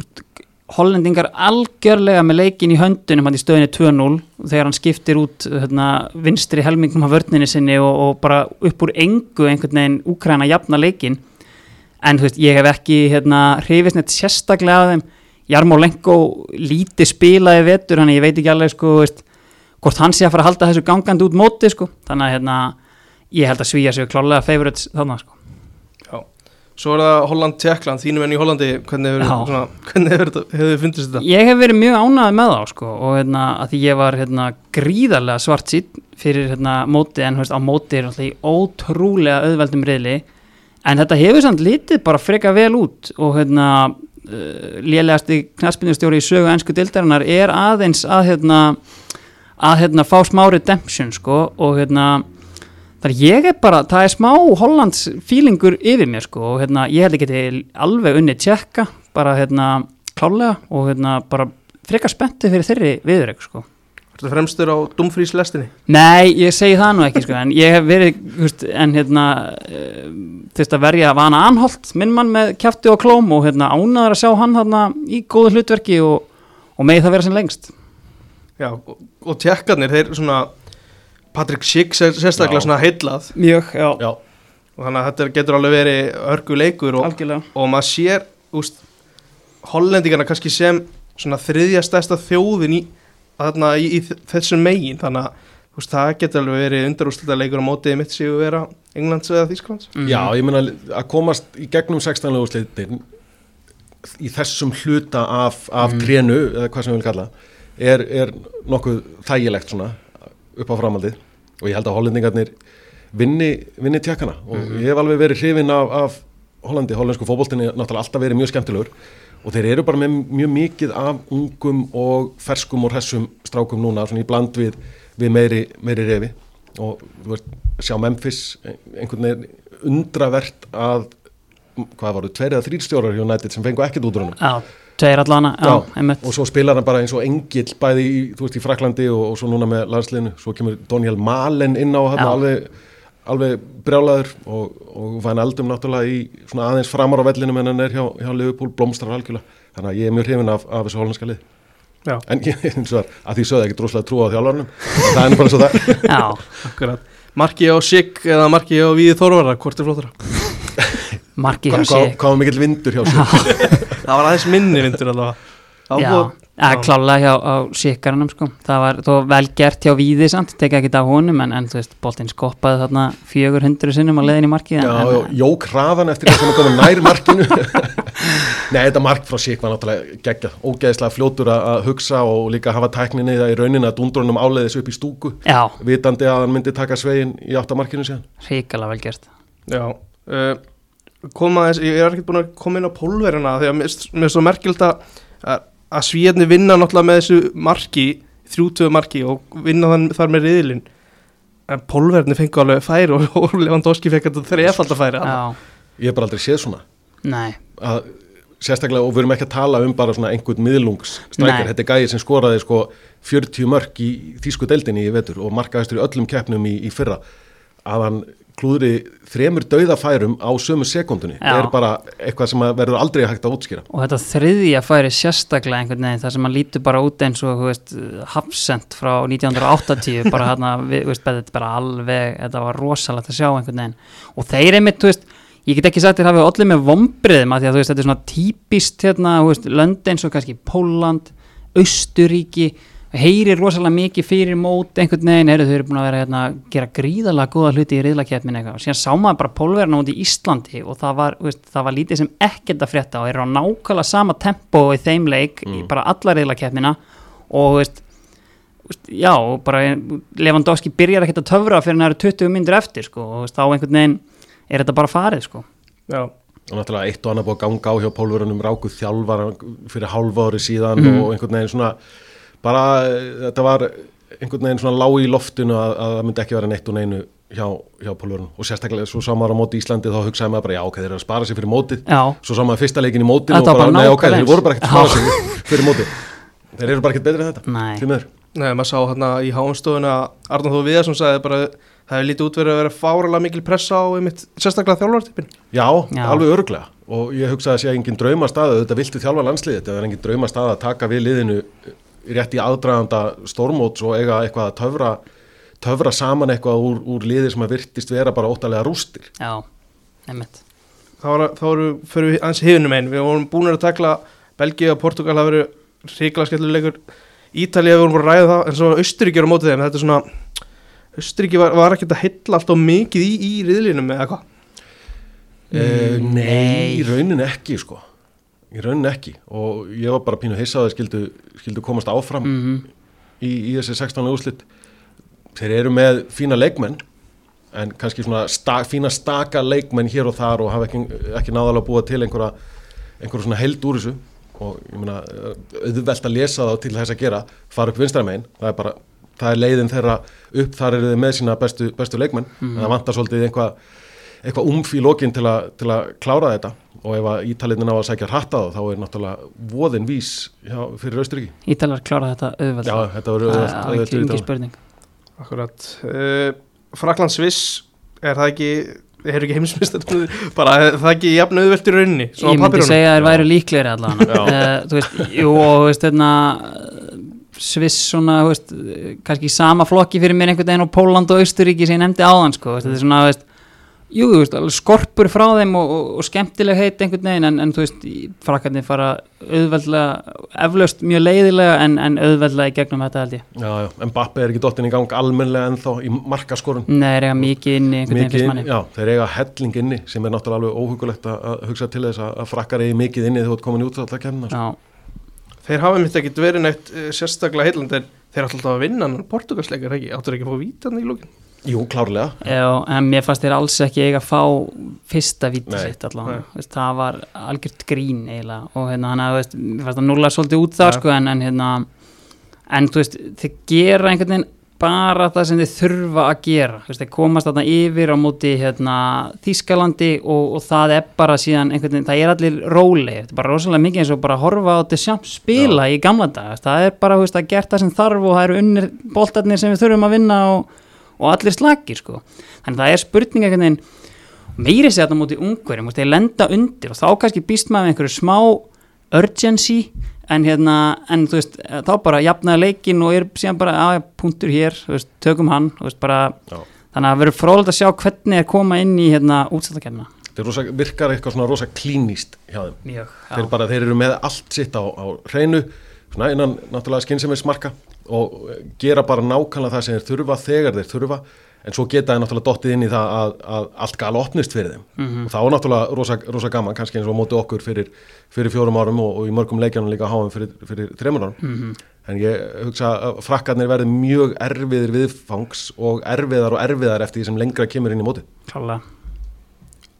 úst, Hollendingar algjörlega með leikin í höndunum hann í stöðinni 2-0 þegar hann skiptir út hérna, vinstri helmingum af vörninni sinni og, og bara upp úr engu einhvern veginn Úkraina jafna leikin en þú veist, ég hef ekki hérna hrifist neitt sérstaklega að þeim Jarmó Lenko lítið spilaði vetur, hann ég veit ekki alveg sko, veist, hvort hann sé að fara að halda þessu gangandi út móti sko, þannig að hérna ég held að svíja sig klálega favorites þannig sko. Já Svo er það Holland-Tjekkland, þínum enn í Hollandi hvernig hefur, þið fundist þetta? Ég hef verið mjög ánægð með þá sko og hérna að því ég var hérna gríðarlega svart sín fyrir hérna móti en veist á móti er alltaf í ótrúlega auðveldum reyðli en þetta hefur samt litið bara freka vel út og hérna uh, lélegasti knaspinustjóri í sögu ennsku dildarinnar er aðeins að hérna að hérna fá smá redemption sko og hérna þar ég er bara, það er smá Hollands feelingur yfir mér sko og hérna ég held ekki til alveg unni tjekka bara hérna klálega og hérna bara frekar spenntið fyrir þeirri viðrögg sko. Ertu fremstur á Dumfries lestinni? Nei, ég segi það nú ekki sko en ég hef verið, þú veist, en hérna uh, þú veist að verja vana anholt minn mann með kjafti og klóm og hérna ánaður að sjá hann hérna í góðu hlutverki og, og megi það vera sem lengst. Já, og, og Tjekkarnir, þeir svona Patrick Schick sér- sérstaklega Já. svona heillað. Mjög, já, Já, og þannig að þetta getur alveg verið örgu leikur og, algjörlega. og maður sér úst, hollendingarna kannski sem svona þriðja stærsta þjóðin í, þarna, í, í þessum megin þannig að þú veist, það getur alveg verið undarúslita leikur á mótið mitt séu vera Englands eða Þýsklands Mhm. Já, ég meina að komast í gegnum 16. úrslitin í þessum hluta af, af trénu, eða hvað sem við vil kalla er, er nokkuð þægilegt svona upp á framaldið og ég held að hollendingarnir vinni, vinni tjekkana og ég hef alveg verið hrifin af, af Hollandi, hollensku fótboltinni er náttúrulega alltaf verið mjög skemmtilegur og þeir eru bara með mjög mikið af ungum og ferskum og hressum strákum núna, svona í bland við, við meiri, meiri refi. Og þú veist, sjá Memphis einhvern veginn undravert að hvað varu, tveir eða þrýr stjórar hjá United sem fengu ekkert út úr honum? Já, tveir allana, já, einmitt. og svo spilar hann bara eins og engill bæði í, þú veist, í Fraklandi og, og svo núna með landsliðinu, svo kemur Daniel Malen inn á hann alveg, alveg brjálaður og, og Van Eldum náttúrulega í svona aðeins framar á vellinum en hann er hjá, hjá Liverpool blómstrar algjörlega, þannig að ég er mjög hrifin af, af þessu hollandska lið, Já, en ég eins og það, að því sögðu ekki droslega trú á þjálfarnum það er nú bara svo það. Já, akkurat. Marki á Sigg eða Marki á Víði Þorvara, hvort er flottara? marki hjá hvað, sig. hvað, var mikill vindur hjá sig? Það var aðeins minni vindur allavega Ja, klálega hjá á Sikaranum sko. það var þó vel gert hjá Víði samt, tekja ekki af honum en, en þú veist, boltinn skoppaði þarna 400 sinnum á leiðin í markið Já, en, já, jók hraðan eftir þess að komið nær markinu. Nei, þetta mark frá sík var náttúrulega geggjað, ógeðslega fljótur að að hugsa og líka hafa tækninni það í rauninni að dundrunum áleiðis upp í stúku. Já, vitandi að hann myndi taka svegin í áttamarkinu síðan. Hrikalega vel gert. Já uh, koma ég er ekkert búin að koma inn á pólverina því að mér er svo merkild að að svíðarnir vinna náttúrulega með þessu marki, þrjútöðu marki og vinna þann, þar með riðilinn. En pólverðinni fengu alveg færi og, og Lewandowski fekk þetta þrefald að færi já, Ég hef bara aldrei séð svona. Nei, að, sérstaklega, og við erum ekki að tala um bara svona einhvern miðlungsstrækjar, þetta er gæði sem skoraði sko 40 mörk í þýsku deildinni í vetur og markaðistur í öllum keppnum í, í fyrra. Að hann klúðri þremur dauðafærum á sömu sekundunni er bara eitthvað sem verður aldrei hægt að útskýra. Og þetta þriðja færi sérstaklega einhvern veginn þar sem hann lítur bara út eins og hafsend frá 1980 bara hérna, við, veist, þetta bara alveg þetta var rosalegt að sjá einhvern veginn. Og þeir einmitt, þú veist, ég get ekki sagt þér hafið allir með vombriðum að því að þú veist, þetta er svona típist hérna, þú veist, lönd eins og kannski Póland, Austuríki heyrir rosalega mikið fyrir mót einhvern veginn, heyrðu þau eru búin að vera hérna, að gera gríðalega góða hluti í riðlakeppnin eitthvað og síðan sá maður bara pólverna út í Íslandi og það var, veist, það var lítið sem ekkert að frétta og eru á nákvæmlega sama tempo í þeim leik, í bara alla riðlakeppnina og veist, veist, já, og bara Lewandowski byrjar ekkert að töfra fyrir næru 20 myndir eftir sko, og veist, þá einhvern veginn er þetta bara farið sko. Já, og náttúrulega eitt og annað búið að ganga á hjá pólverunum rákuð þjálfar fyrir hálfa ári síðan Mhm. og einhvern veginn svona bara þetta var einhvern veginn svona lág í loftinu að, að það myndi ekki vera neitt og neinu hjá, hjá pólverunum og sérstaklega svo sá maður á móti Íslandi þá hugsaði maður bara já ok, þeir eru að spara sig fyrir mótið. Já, svo sá maður fyrsta leikin í mótið og bara, nei ok, þeir voru bara ekkert að spara sig fyrir mótið. Þeir eru bara ekkert betri en þetta. Nei. Nei, maður sá hérna í háumstofuna Arnóð Þó Viðarsson sagði bara það hefur lítið útverið að vera fáralega mikil pressa á einmitt, sérstaklega þjálfartippin Já, Já. alveg örglega og ég hugsaði að sé engin drauma staða þetta viltu þjálfa landsliðið, þetta er engin drauma staða að taka við liðinu rétt í aðdraganda stormóts og eiga eitthvað að töfra, töfra saman eitthvað úr, úr liði sem að virtist vera bara óttalega rústir. Já, einmitt. Þá, var, þá voru, fyrir við aðeins hifinum einn. Við vorum búin að takla Belgíu og Portugal það verið ríkala skemmtilegur Ítalía við vorum bara að ræða það en svo Östuríki er á mótið þeim. Þetta er svona Östuríki var, var ekkert að hylla alltaf mikið í, í riðlinum eða hvað Eh, Mm, nei, raunin ekki sko í raunin ekki. Og ég var bara pínu hissa að þeir skildu, skildu komast áfram mm í, í þessi 16. úrslit. Þeir eru með fína leikmenn en kannski svona sta, fína staka leikmenn hér og þar og hafa ekki, ekki náðalega búið til einhverja, einhverja svona held úr þessu. Og ég meina auðvelt að lesa þá til þess að gera fara upp vinstramegin, það er bara það er leiðin þeirra upp, þar eru þið með sína bestu, bestu leikmenn, en það vantar svolítið einhvað eitthvað umf í lokin til, a, til að klára þetta. Og ef að ítaliðin á að sækja hratta þá þá er náttúrulega voðin vís hjá, fyrir Austuríki. Ítalar klára þetta auðveld Já, þetta voru auðvelt- það er ekki Ítala. spurning. Akkurat. Uh, Frakland Sviss er það ekki er ekki heimsmyndst bara er það ekki jafn auðvelt í rauninni ég myndi segja að þeir væru líklegri allan uh, þú veist, jú og þú veist hérna Sviss svona, þú veist, kannski í sama flokki fyrir mér einhvern veginn og Póland og Austuríki sem ég nefndi áðan, sko, þú veist, þetta er svona, þú veist, Jú, þú veist, alveg skorpur frá þeim og, og, og skemmtileg heit einhvern veginn en, en þú veist, frakkarnir fara auðveldlega, eflaust mjög leiðilega en, en auðveldlega í gegnum þetta held ég. Já, já, en Bappe er ekki dottin í gang almennilega ennþá í markaskorun. Nei, er eiga mikið inni einhvern veginn fyrst manni. já, þeir eiga helling inni sem er náttúrulega alveg óhugulegt að að hugsa til þess að, að frakkar eigi mikið inni þegar þú ert komin út alltaf kemna sko. Já, Þeir hafa mitt ekkit verið neitt uh, sérstaklega heilandi en þeir ætla alltaf að vinna hann portugalsleikar ekki, áttur ekki að fá vítan í lókin Jú, klárlega. Já, en mér fannst þeir alls ekki eiga að fá fyrsta víti Nei, sitt allavega, það var algjört grín eiginlega. Og hérna hann að, veist, mér fannst það núla svolítið út Ja. sko en, en hérna, en þú veist, þeir gera einhvern veginn bara það sem þeir þurfa að gera, þú veist, þeir komast þarna yfir á móti hérna Þískalandi og, og það er bara síðan einhvern veginn, það er allir róli, þetta er bara rosalega mikið eins og bara horfa á þetta sjamt spila í gamla dag, það er bara, þú veist, að gert það sem þarf og það eru unnir boltarnir sem við þurfum að vinna og og allir slagir sko. Þannig að það er spurning einhvern veginn meiri segja þetta mútið ungverjum þeir lenda undir og þá kannski býst maður einhverju smá urgency en hérna, en þú veist þá bara jafnaði leikin og er síðan bara að punktur hér, veist, tökum hann veist, bara, þannig að verður frólægt að sjá hvernig er koma inn í hérna útsættakefna Þeir rosa, virkar eitthvað svona rosa klínist hjá þeim. Mjög, þeir, bara, þeir eru með allt sitt á, á hreinu svona innan náttúrulega skynnsemismarka og gera bara nákvæmlega það sem þeir þurfa þegar þeir þurfa en svo geta þeir náttúrulega dottið inn í það að, að allt gal opnist fyrir þeim Mhm. og það var náttúrulega rosa, rosa gaman kannski eins og á móti okkur fyrir, fyrir fjórum árum og, og í mörgum leikjanum líka háum fyrir, fyrir þreymur árum Mhm. en ég hugsa að frakkarnir verði mjög erfiðir viðfangs og erfiðar og erfiðar eftir því sem lengra kemur inn í móti klálega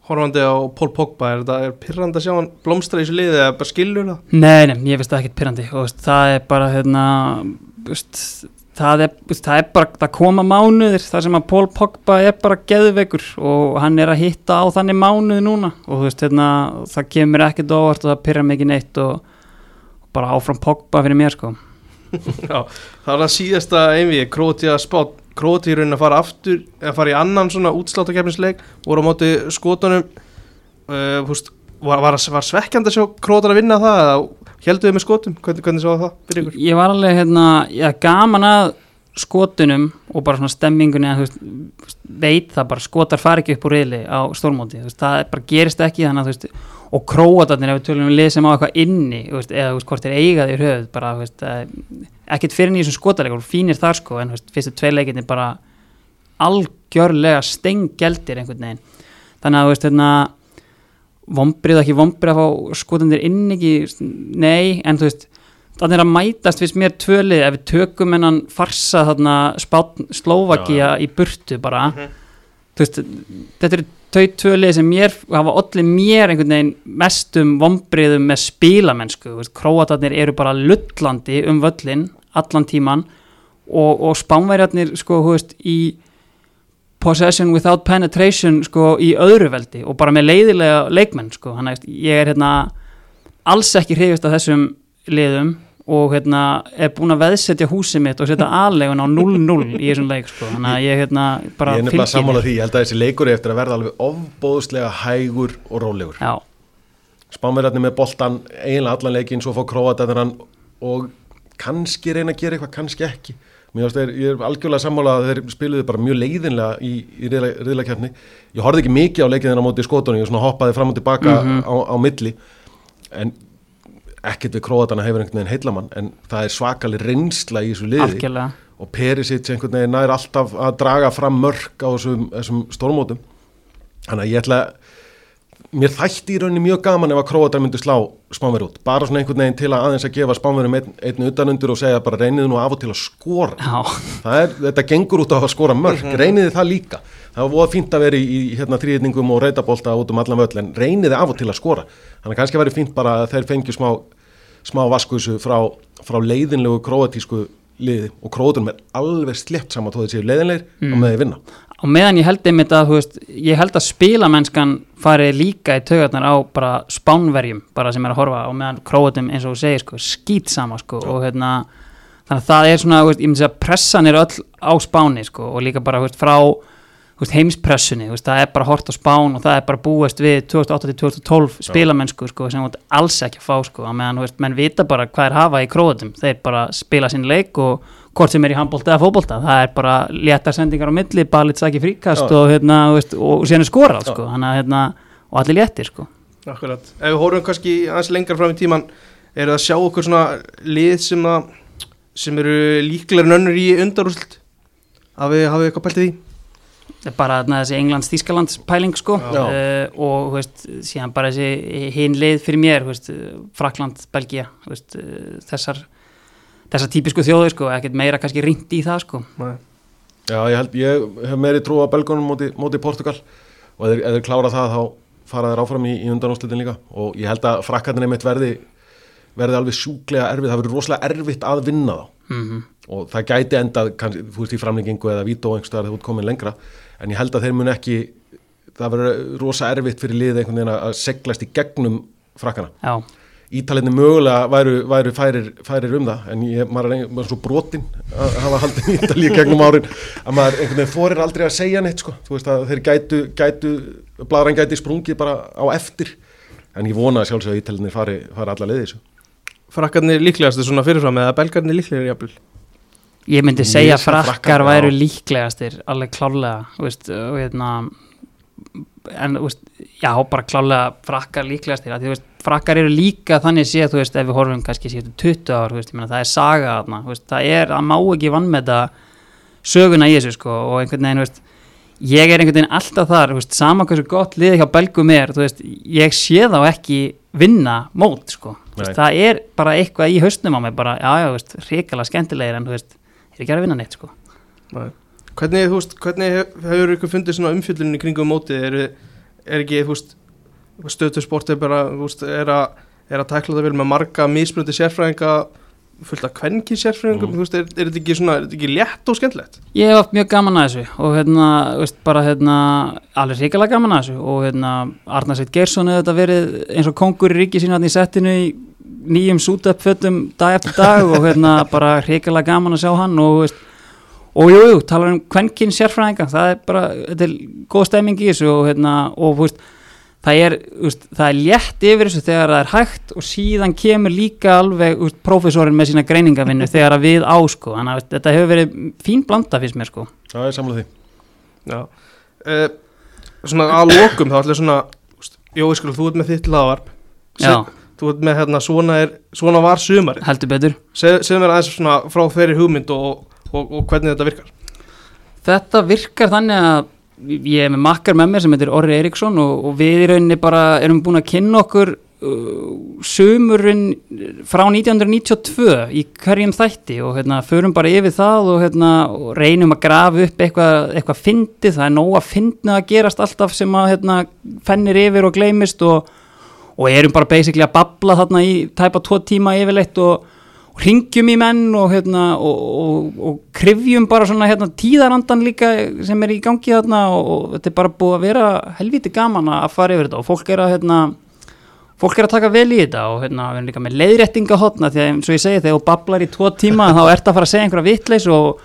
Horfandi á Pól Pogba, er þetta er pyrrandi að sjá hann blómstra í þessu liði eða bara skilur það? Nei, nei, ég veist það ekkert pyrrandi og veist, það er bara hérna, það, er, það er bara það koma mánuðir þar sem að Pól Pogba er bara geðveikur og hann er að hitta á þannig mánuði núna og veist, hérna, það kemur ekkert óvart og það pyrra mikið neitt og bara áfram Pogba fyrir mér sko. Já, það var það síðasta einvið, Króti að spátt Króti í raunin að fara aftur að fara í annan svona útsláttakefnisleik voru á móti skotunum. Uh, húst, var, var, var svekkjandi að sjá Krótar að vinna það þið með skotum, hvernig, hvernig svo það fyrir ykkur? Ég var alveg hérna, ég gaman að skotunum og bara svona stemmingunni að veist, veit það bara skotar fari ekki upp úr reyli á stórmóti veist, það bara gerist ekki þannig að þú veist og króatarnir ef við tölum um lið sem á eitthvað inni veist, eða hvort er eigað í höfuð bara, eh, ekkert fyrir nýjum skotarleikur fínir þar sko, en fyrstu tvei leikinni bara algjörlega stenggeldir einhvern veginn þannig að þú veist, hérna vombrið ekki vombrið að fá skotandir inn ekki, nei, en þú veist þannig er að mætast fyrst mér tvölið ef við tökum hennan farsa þarna Slovakia í burtu bara. Þú veist, þetta eru þau tvölið sem mér hafa allir mér einhvern veginn mestum vombriðum með spílamennsku, króatarnir eru bara lullandi um völlin allan tíman og, og spánverjarnir sko, þú veist, í possession without penetration sko í öðru veldi og bara með leiðilega leikmenn sko, hann að ég er hérna alls ekki hrifist af þessum liðum og hérna er búin að veðsetja húsið mitt og setja aðlegun á 0-0 í þessum leik sko, þannig að ég hérna bara ég er nefnilega fylgi sammála mér. því, ég held að þessi leikur er eftir að verða alveg ofbóðslega hægur og rólegur. Já, spánverðarnir með boltan eiginlega allan leikinn svo fá króatarnir hann og kannski reyna að gera eitthvað, kannski ekki þeir, ég er algjörlega sammála að þeir spiluðu bara mjög leiðinlega í, í riðlakjarni. Ég horfði ekki mikið á á móti í skotunni, ég hoppaði fram og tilbaka á, á milli, en ekkert við króatana hefur einhvern veginn heilamann, en það er svakalig reynsla í þessu liði algjörlega og Perisic einhvern veginn nær alltaf að draga fram mörk á þessum, þessum stórmótum. Þannig að ég ætla mér þætti í rauninni mjög gaman ef að króatar myndu slá spánverð út. Bara svona einhvern veginn til að aðeins að gefa spánverðum einn, einn utanundur og segja bara reyniði nú af og til að skora. Já, það er, þetta gengur út á að skora mörg reyniði það líka, það var voða fínt að vera í, í hérna þrýðningum og reytabólta út um allan völl en reyniði af og til að skora? Þannig að kannski væri fínt bara að þeir fengju smá, smá vaskusu frá, frá leiðinlegu króatísku liði og króatunum er alveg slétt saman þó þeir séu leiðinlegir mm. og með þeir vinna og meðan ég held einmitt að, veist, ég held að spilamennskan fari líka í taugarnar á bara spánverjum, bara sem er að horfa og meðan króatum eins og þú segir, sko, skýt sama, sko, og hérna þannig að það er svona, veist, ég myndi að pressan er öll á spáni, sko, og líka bara, veist, frá heimspressunni, það er bara hort á spán og það er bara búist við 2008-2012 spilamennsku, sko, sem alls ekki að fá, sko, að meðan, þú veist, menn vita bara hvað er hafa í króatum, þeir bara spila sinn leik og hvort sem er í handbólta eða fótbólta það er bara léttar sendingar á milli balið sæki fríkast Já. og, hérna, veist, og síðan er skorað sko. Þannig, að, hérna, og allir léttir sko. Akkurat. Ef við horfum kannski aðeins lengra fram í tíman er það að sjá okkur svona lið sem, að, sem eru líklega nönnur í undarúsld hafið hafið eitthvað pælt í bara þessi Englands-Þískalands pæling sko. Uh, og veist, síðan bara þessi hinn lið fyrir mér þú veist, Frakland, Belgia þú veist, uh, þessar þessar típisku þjóðu sko, ekkert meira kannski rýnt í það sko. Nei. Já, ég held, ég hef meiri trú á belgunum móti, móti Portugal og ef þeir, ef þeir klára það þá fara þeir áfram í, í undanúslitin líka. Og ég held að frakkarnir einmitt verði verði alveg sjúklega erfitt, það verður rosalega erfitt að vinna þá. Mm og það gæti endað, kannski, þú veist, í framlengingu eða vító einhverstaðar þegar þú ert komin lengra. En ég held að þeir mun ekki það verður rosa erfitt fyrir liðið einhvern veginn að seglast í gegnum frakkana. Já, Ítalinni mögulega væru, væru færir, færir um það en ég, maður er ein- maður er svo brotin að hafa haldið í Ítalíu gegnum árin að maður einhvern veginn þorir aldrei að segja neitt sko. þú veist að þeir gætu, gætu bladran gæti sprungið bara á eftir. En ég vona sjálfsög að Ítalinni fari, fari alla leiði þessu. Frakkarnir líklegastu svona fyrirfram eða belgarnir líklegir jafnvel? Ég myndi segja frakkar Frakkar, væru líklegastir alveg klálega og hérna en þú veist, já, bara klálega frakkar líklegastir, að því þú veist frakkar eru líka þannig séð, þú veist, ef við horfum kannski síðan 20 ár, þú veist, ég meina það er saga þarna, þú veist, það er, það má ekki vann með söguna í þessu, sko og einhvern veginn, þú veist, ég er einhvern veginn alltaf þar, þú veist, sama hversu gott liðið hjá belgum er, þú veist, ég sé þá ekki vinna mót, sko Þú veist, það er bara eitthvað í haustnum á mig bara, já, já, þú veist, Hvernig, þú veist, hvernig hef- hefur ykkur fundið svona umfjöldunni kringum mótið er, er ekki, þú veist stöðtusport er bara, þú veist, er að er að tækla það vel með marga mismunandi sérfræðinga fullt af kvenki sérfræðingum, Mm. þú veist, er, er þetta ekki svona er þetta ekki létt og skemmtilegt? Ég hef haft mjög gaman að þessu og hérna, veist, bara hérna, alveg hrikalega gaman að þessu og hérna, Arnarsveit Geirsson hefur þetta verið eins og kongur í ríki sína þarna í settinu í nýjum sútöpfötum dag eftir dag og hérna, bara hrikalega gaman að sjá hann og, veist, og jú, jú, talar um kvenkinn sérfræðinga, það er bara, þetta er góð stemming í þessu og hérna, og þú veist, það er, úst, það er létt yfir þessu þegar það er hægt og síðan kemur líka alveg úst, prófessorinn með sína greiningavinnu þegar að við á sko, þannig að þetta hefur verið fín blanda fyrst mér sko. Það er samlega því. Já. Uh, Svona að lokum þá ætla svona þú veist, Jói skil, þú ert með þitt laðvarp Já, Þú ert með hérna, svona, er, svona var sumarið. Heldur betur. Segð mér aðeins svona frá þeirri hugmynd og, og, og hvernig þetta virkar? Þetta virkar þannig að ég er með makkar með mér sem heitir Orri Eriksson og, og við í rauninni bara erum búin að kynna okkur uh, sumurinn frá 1992 í hverjum þætti og hérna förum bara yfir það og hérna og reynum að grafa upp eitthvað eitthva fyndið, það er nóg að fyndna að gerast alltaf sem að hérna fennir yfir og gleymist og, og erum bara basically að babla þarna í tæpa tvo tíma yfirleitt og ringjum í menn og, hérna, og, og, og krifjum bara svona hérna, tíðarandan líka sem er í gangi þarna og, þetta er bara búið að vera helviti gaman að fara yfir þetta og fólk er að hérna, fólk er að taka vel í þetta og hérna, við erum líka með leiðréttinga hotna því að eins og ég segi þegar þú bablar í tvo tíma þá ert að fara að segja einhverja vitleis og,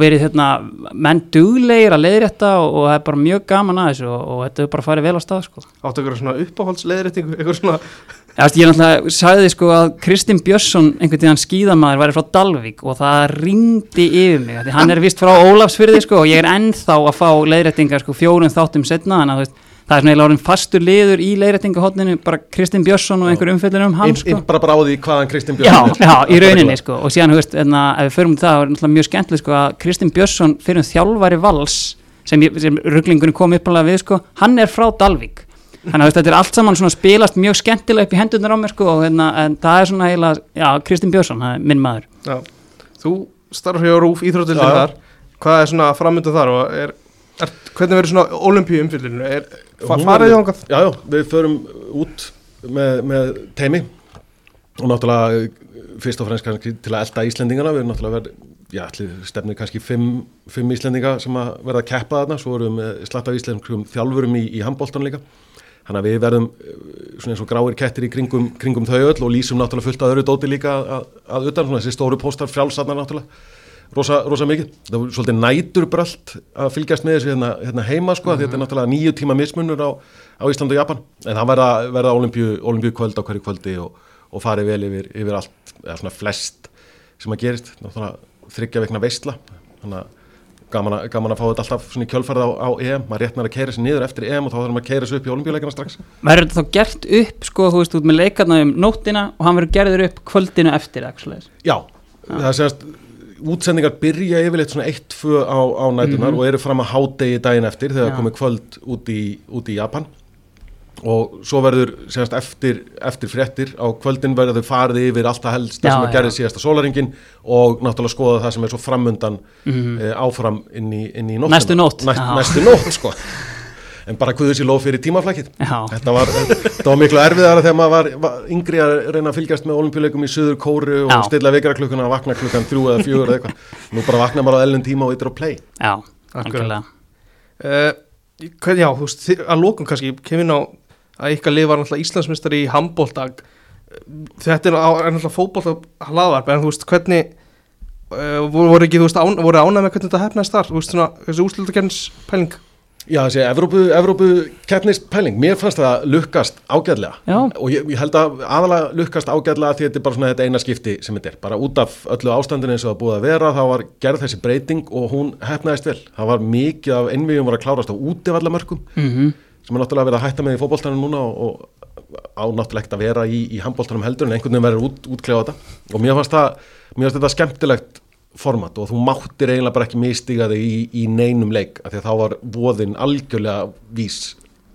verið hérna, menn duglegir að leiðrétta og, það er bara mjög gaman að þessu og, þetta er bara farið vel á stað sko. Áttu ykkur svona uppáhaldsleiðréttingu Ykkur svona ég náttúrulega sagði sko að Kristinn Björnsson einhvern tíðan skíðamaður væri frá Dalvík og það ringdi yfir mig því hann er vist frá Ólafsfyrði sko og ég er ennþá að fá leiðrættingar sko fjórum þáttum setna veist, það er svona eiginlega orðin fastur liður í leiðrættingahotninu bara Kristinn Björnsson og einhver umfjöldin um hann sko. inn bara bara á því hvaðan Kristinn Já, Björnsson er. já, í rauninni sko og síðan, þú veist, enna, ef við förum til það, það er mjög skemmtileg sko að Kristinn Björnsson fyrir um þjálfari vals sem, sem rugglingunni kom uppalega við sko, hann er frá Dalvík þannig að þetta er allt saman svona spilast mjög skemmtilega upp í hendurnar á mér sko og hérna, en það er svona heila, já, Kristinn Björnsson, það er minn maður. Já, þú starfur hjá Rúf já. þar. Hvað er svona framöndu þar og er, er, hvernig verður svona olimpíu umfyllinu? Er farið verður- þangað? Já, já, við förum út með, með teimi og náttúrulega eh, fyrst og fremst kannski til að elda Íslendingana. Við erum náttúrulega verið, já, allir stefnir kannski fimm, fimm Íslendinga sem að verða að keppa þarna, svo erum við slatt af íslenskum þjálfurum í, í handbóltan líka þannig að við verðum eh, svona eins og gráir kettir í kringum, kringum þau öll og lýsum náttúrulega fullt að öru dóti líka að, að, að utan, svona þessi stóru póstar frjálsarnar náttúrulega. Rosa, rosa mikið. Það var svolítið næturbröld að fylgjast með þessu hérna, hérna heima sko, mm þetta er náttúrulega nýju tíma mismunur á, á Ísland og Japan, en það verða, verða olimpíu, kvöld á hverju kvöldi og, og farið vel yfir, yfir allt, eða svona flest sem að gerist, náttúrulega þryggja veikna veistla þannig að gaman, að gaman að fá þetta alltaf svona í kjölfarið á, á EM maður rétt með að keira sér niður eftir EM og þá þarf maður að keira sér upp í olimpíuleikana strax Verður þetta þá gert upp, sko, þú veist, út með leikarna um nóttina og hann verður gerður upp kvöldinu eftir, ekki Já, það er semast útsendingar byrja yfirleitt svona 1-2 á, á nætunar Mhm. og eru fram að hádegi daginn eftir þegar Já. komið kvöld út í, út í Japan og svo verður semast eftir, eftir fréttir á kvöldin verður þau farið yfir allt það helst Já, sem að gerði síðasta sólaringin og náttúrulega skoða það sem er svo framundan Mhm. e, áfram inn í, inn í nóttina Næstu nótt. Já. næstu nótt sko en bara kuður sér lof fyrir tímaflækið Þetta var, þetta var miklu erfiðara þegar maður var, var yngri að reyna að fylgjast með olimpíuleikum í söður kóru og Já. stilla vekraklukkuna að vakna klukkan þrjú eða fjögur eða eitthvað. Nú bara vakna maður á ellin tíma og yttir á play. já, algjörlega Uh, hvað, já, þú að lókum kannski kemur inn á að ykkar lið var náttúrulega Íslandsmyndstari í handbóltag þetta er, náttúrulega fótbólta hlaðvarp, en þú veist, hvernig uh, voru, ekki, þú veist, án, voru ánæg með hvernig þetta hefnaðist þar, þú veist, svona, þessi úrslutakernins pæling Já, þessi Evrópu, Evrópu keppnispæling, mér fannst það lukkast ágæðlega Já. og ég, ég held að aðalega lukkast ágæðlega því þetta er bara svona þetta eina skipti sem þetta er. Bara út af öllu ástandinu eins og það búið að vera, þá var gerð þessi breyting og hún hefnaðist vel. Það var mikið af innvíðum var að klárast á útivallamörkum mm sem er náttúrulega verið að hætta með í fótboltanum núna og, og á náttúrulega ekkert að vera í, í handboltanum heldur en einhvern veginn verður út, útklefa þetta og mér fannst, það, mér fannst þetta skemmtilegt format og þú máttir eiginlega bara ekki mistiga þig í, í neinum leik af því að þá var voðin algjörlega vís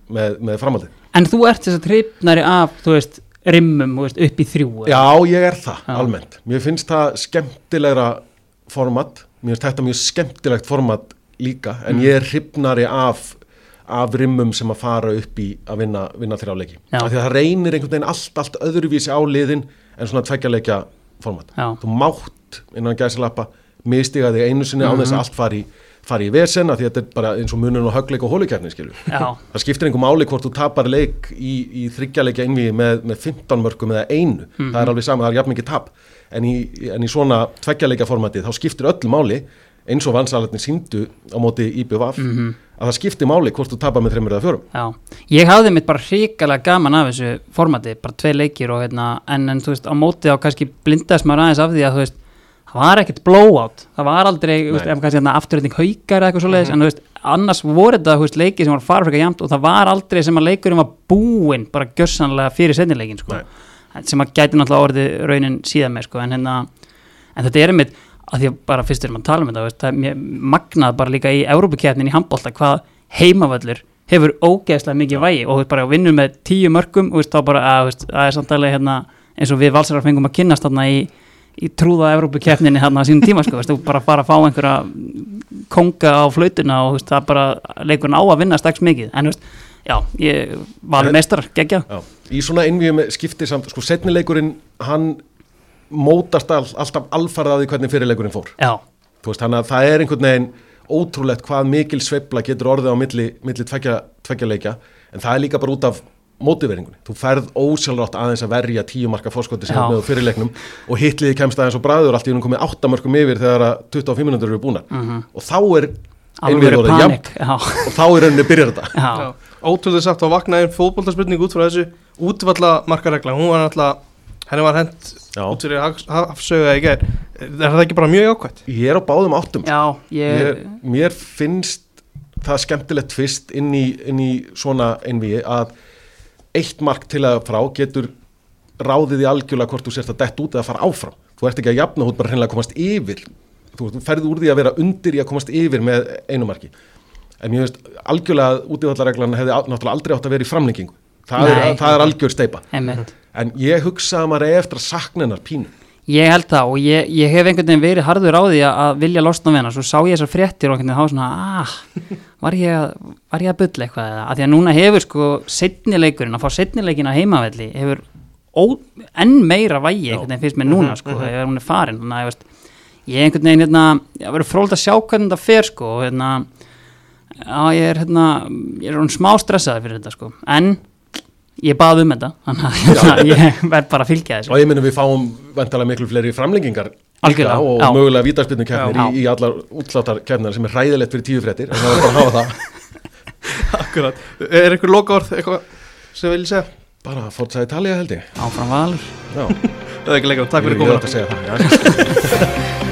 með, með framhaldið. En þú ert þess að tripnari af, þú veist, rimmum, veist, upp í þrjú? Já, ég er það Já. almennt. Mér finnst það skemmtilegra format, mér finnst þetta mjög skemmtilegt format líka en Mm. ég er hrifnari af af rimmum sem að fara upp í að vinna, vinna þrjáleiki. Það reynir einhvern veginn allt, allt öðruvísi á liðin en svona tveggjarleikja format. Já. Þú mátt innan gæsalappa mistiga þig einu sinni á Mhm. þess að allt fari, fari í vesen að þetta er bara eins og munun og högleik og hólukefni skilur. Já, Það skiptir einhver máli hvort þú tapar leik í, í þryggjarleikja innvíði með, með 15 mörgum eða einu. Mhm. Það er alveg sama, það er jafn mikið tap. En í, en í svona tveggjarleikja formatið þá skiptir öllu máli eins og vansalarnir síndu á móti IBVF Mhm. að það skiptir máli hvort þú tapar með þreymur eða fjórum. já. Ég hafði mitt bara hrikalega gaman af þessu formati, bara tvei leikir og hérna, en, en þú veist, á móti á kannski blindast maður aðeins af því að þú veist, það var ekkert blowout, það var aldrei, þú veist, ef kannski hérna afturreiting haukar eða eitthvað svoleiðis, en þú veist, annars voru þetta, þú veist, leikir sem var farfrika jæmt og það var aldrei sem að leikurinn var búinn bara gjörsanlega fyrir setnileikin, sko. Sem að gæti náttúrulega orðið raunin síðan með, sko, en hérna, en þetta er einmitt, að því að bara fyrst erum að tala um þetta, það er magnað bara líka í Európukefnin í handbólta, hvað heimavöllur hefur ógeðslega mikið vægi og þú veist, bara vinnur með tíu mörgum og þú veist, þá bara, að, það er samtalið hérna, eins og við valsarar fengum að kynnast þarna í, í trúða Európukefninni hérna á sínum tíma, sko, veist, þú bara fara að fá einhverja konga á flautuna og veist, það bara leikurinn á að vinna strax mikið, en veist, já, ég var mestrar, geggja. Í svona innvíðum skiptir samt, sko setnileikurinn, hann mótast all, alltaf alfarið að því hvernig fyrirleikurinn fór. Já, Þú veist, þannig að það er einhvern veginn ótrúlegt hvað mikil sveifla getur orðið á milli, milli tveggja, tveggja leikja en það er líka bara út af mótiveringunni. Þú ferð ósjálfrátt aðeins að verja tíu marka fórskoti sem Já. er með á fyrirleiknum og hitliði kemst aðeins og bræður allt í húnum komið áttamörkum yfir þegar að 25 minútur eru búnar Mhm. og þá er alveg einvíð orðið jafn og þá er rauninni byrjar þetta. já, Ótrúlega sagt að vakna einn fótbóltarspurning út frá þessu útvalla markaregla, hún var náttúrulega henni var hent Já. út fyrir hafsöga í gær er það ekki bara mjög ákvæmt? Ég er á báðum áttum. já, ég, Mér, mér finnst það skemmtilegt tvist inn í, inn í svona einvíi að eitt mark til að frá getur ráðið í algjörlega hvort þú sérst að dett út eða fara áfram. Þú ert ekki að jafna, þú ert bara hreinlega að komast yfir. Þú, þú ferði úr því að vera undir í að komast yfir með einu marki. En mér finnst algjörlega að útíðvallareglan hefði náttúrulega aldrei átt að vera í framlengingu. Það, Nei. er, það er algjör steipa. einmitt En ég hugsa að maður er eftir að sakna hennar pínu. Ég held það og ég, ég hef einhvern veginn verið harður á því að- að vilja losna við hana. Svo sá ég þessar fréttir og einhvern veginn þá svona ah, var ég, að- var ég að bulla eitthvað eða? Að því að núna hefur sko setnileikurinn að fá setnileikin á heimavelli hefur ó, enn meira vægi einhvern veginn finnst mér núna sko ef hún er farin. Þannig að ég einhvern veginn hérna, ég verður fróld að sjá hvernig þetta fer sko hérna já ég er hérna ég er hún smá stressaði fyrir þetta sko. En ég bað um þetta þannig að hérna, ég verð bara að fylgja þessu. Og ég minna við fáum vantalega miklu fleiri framlengingar líka og já. mögulega vítarspilnukefnir Já. í, í allar útláttarkefnir sem er hræðilegt fyrir tíu fréttir en það er bara að hafa það. Akkurat, er einhver lokaorð eitthvað sem vil ég segja? bara að Forza Italia held ég. Áfram valur. Það er ekki lengra, takk fyrir komuna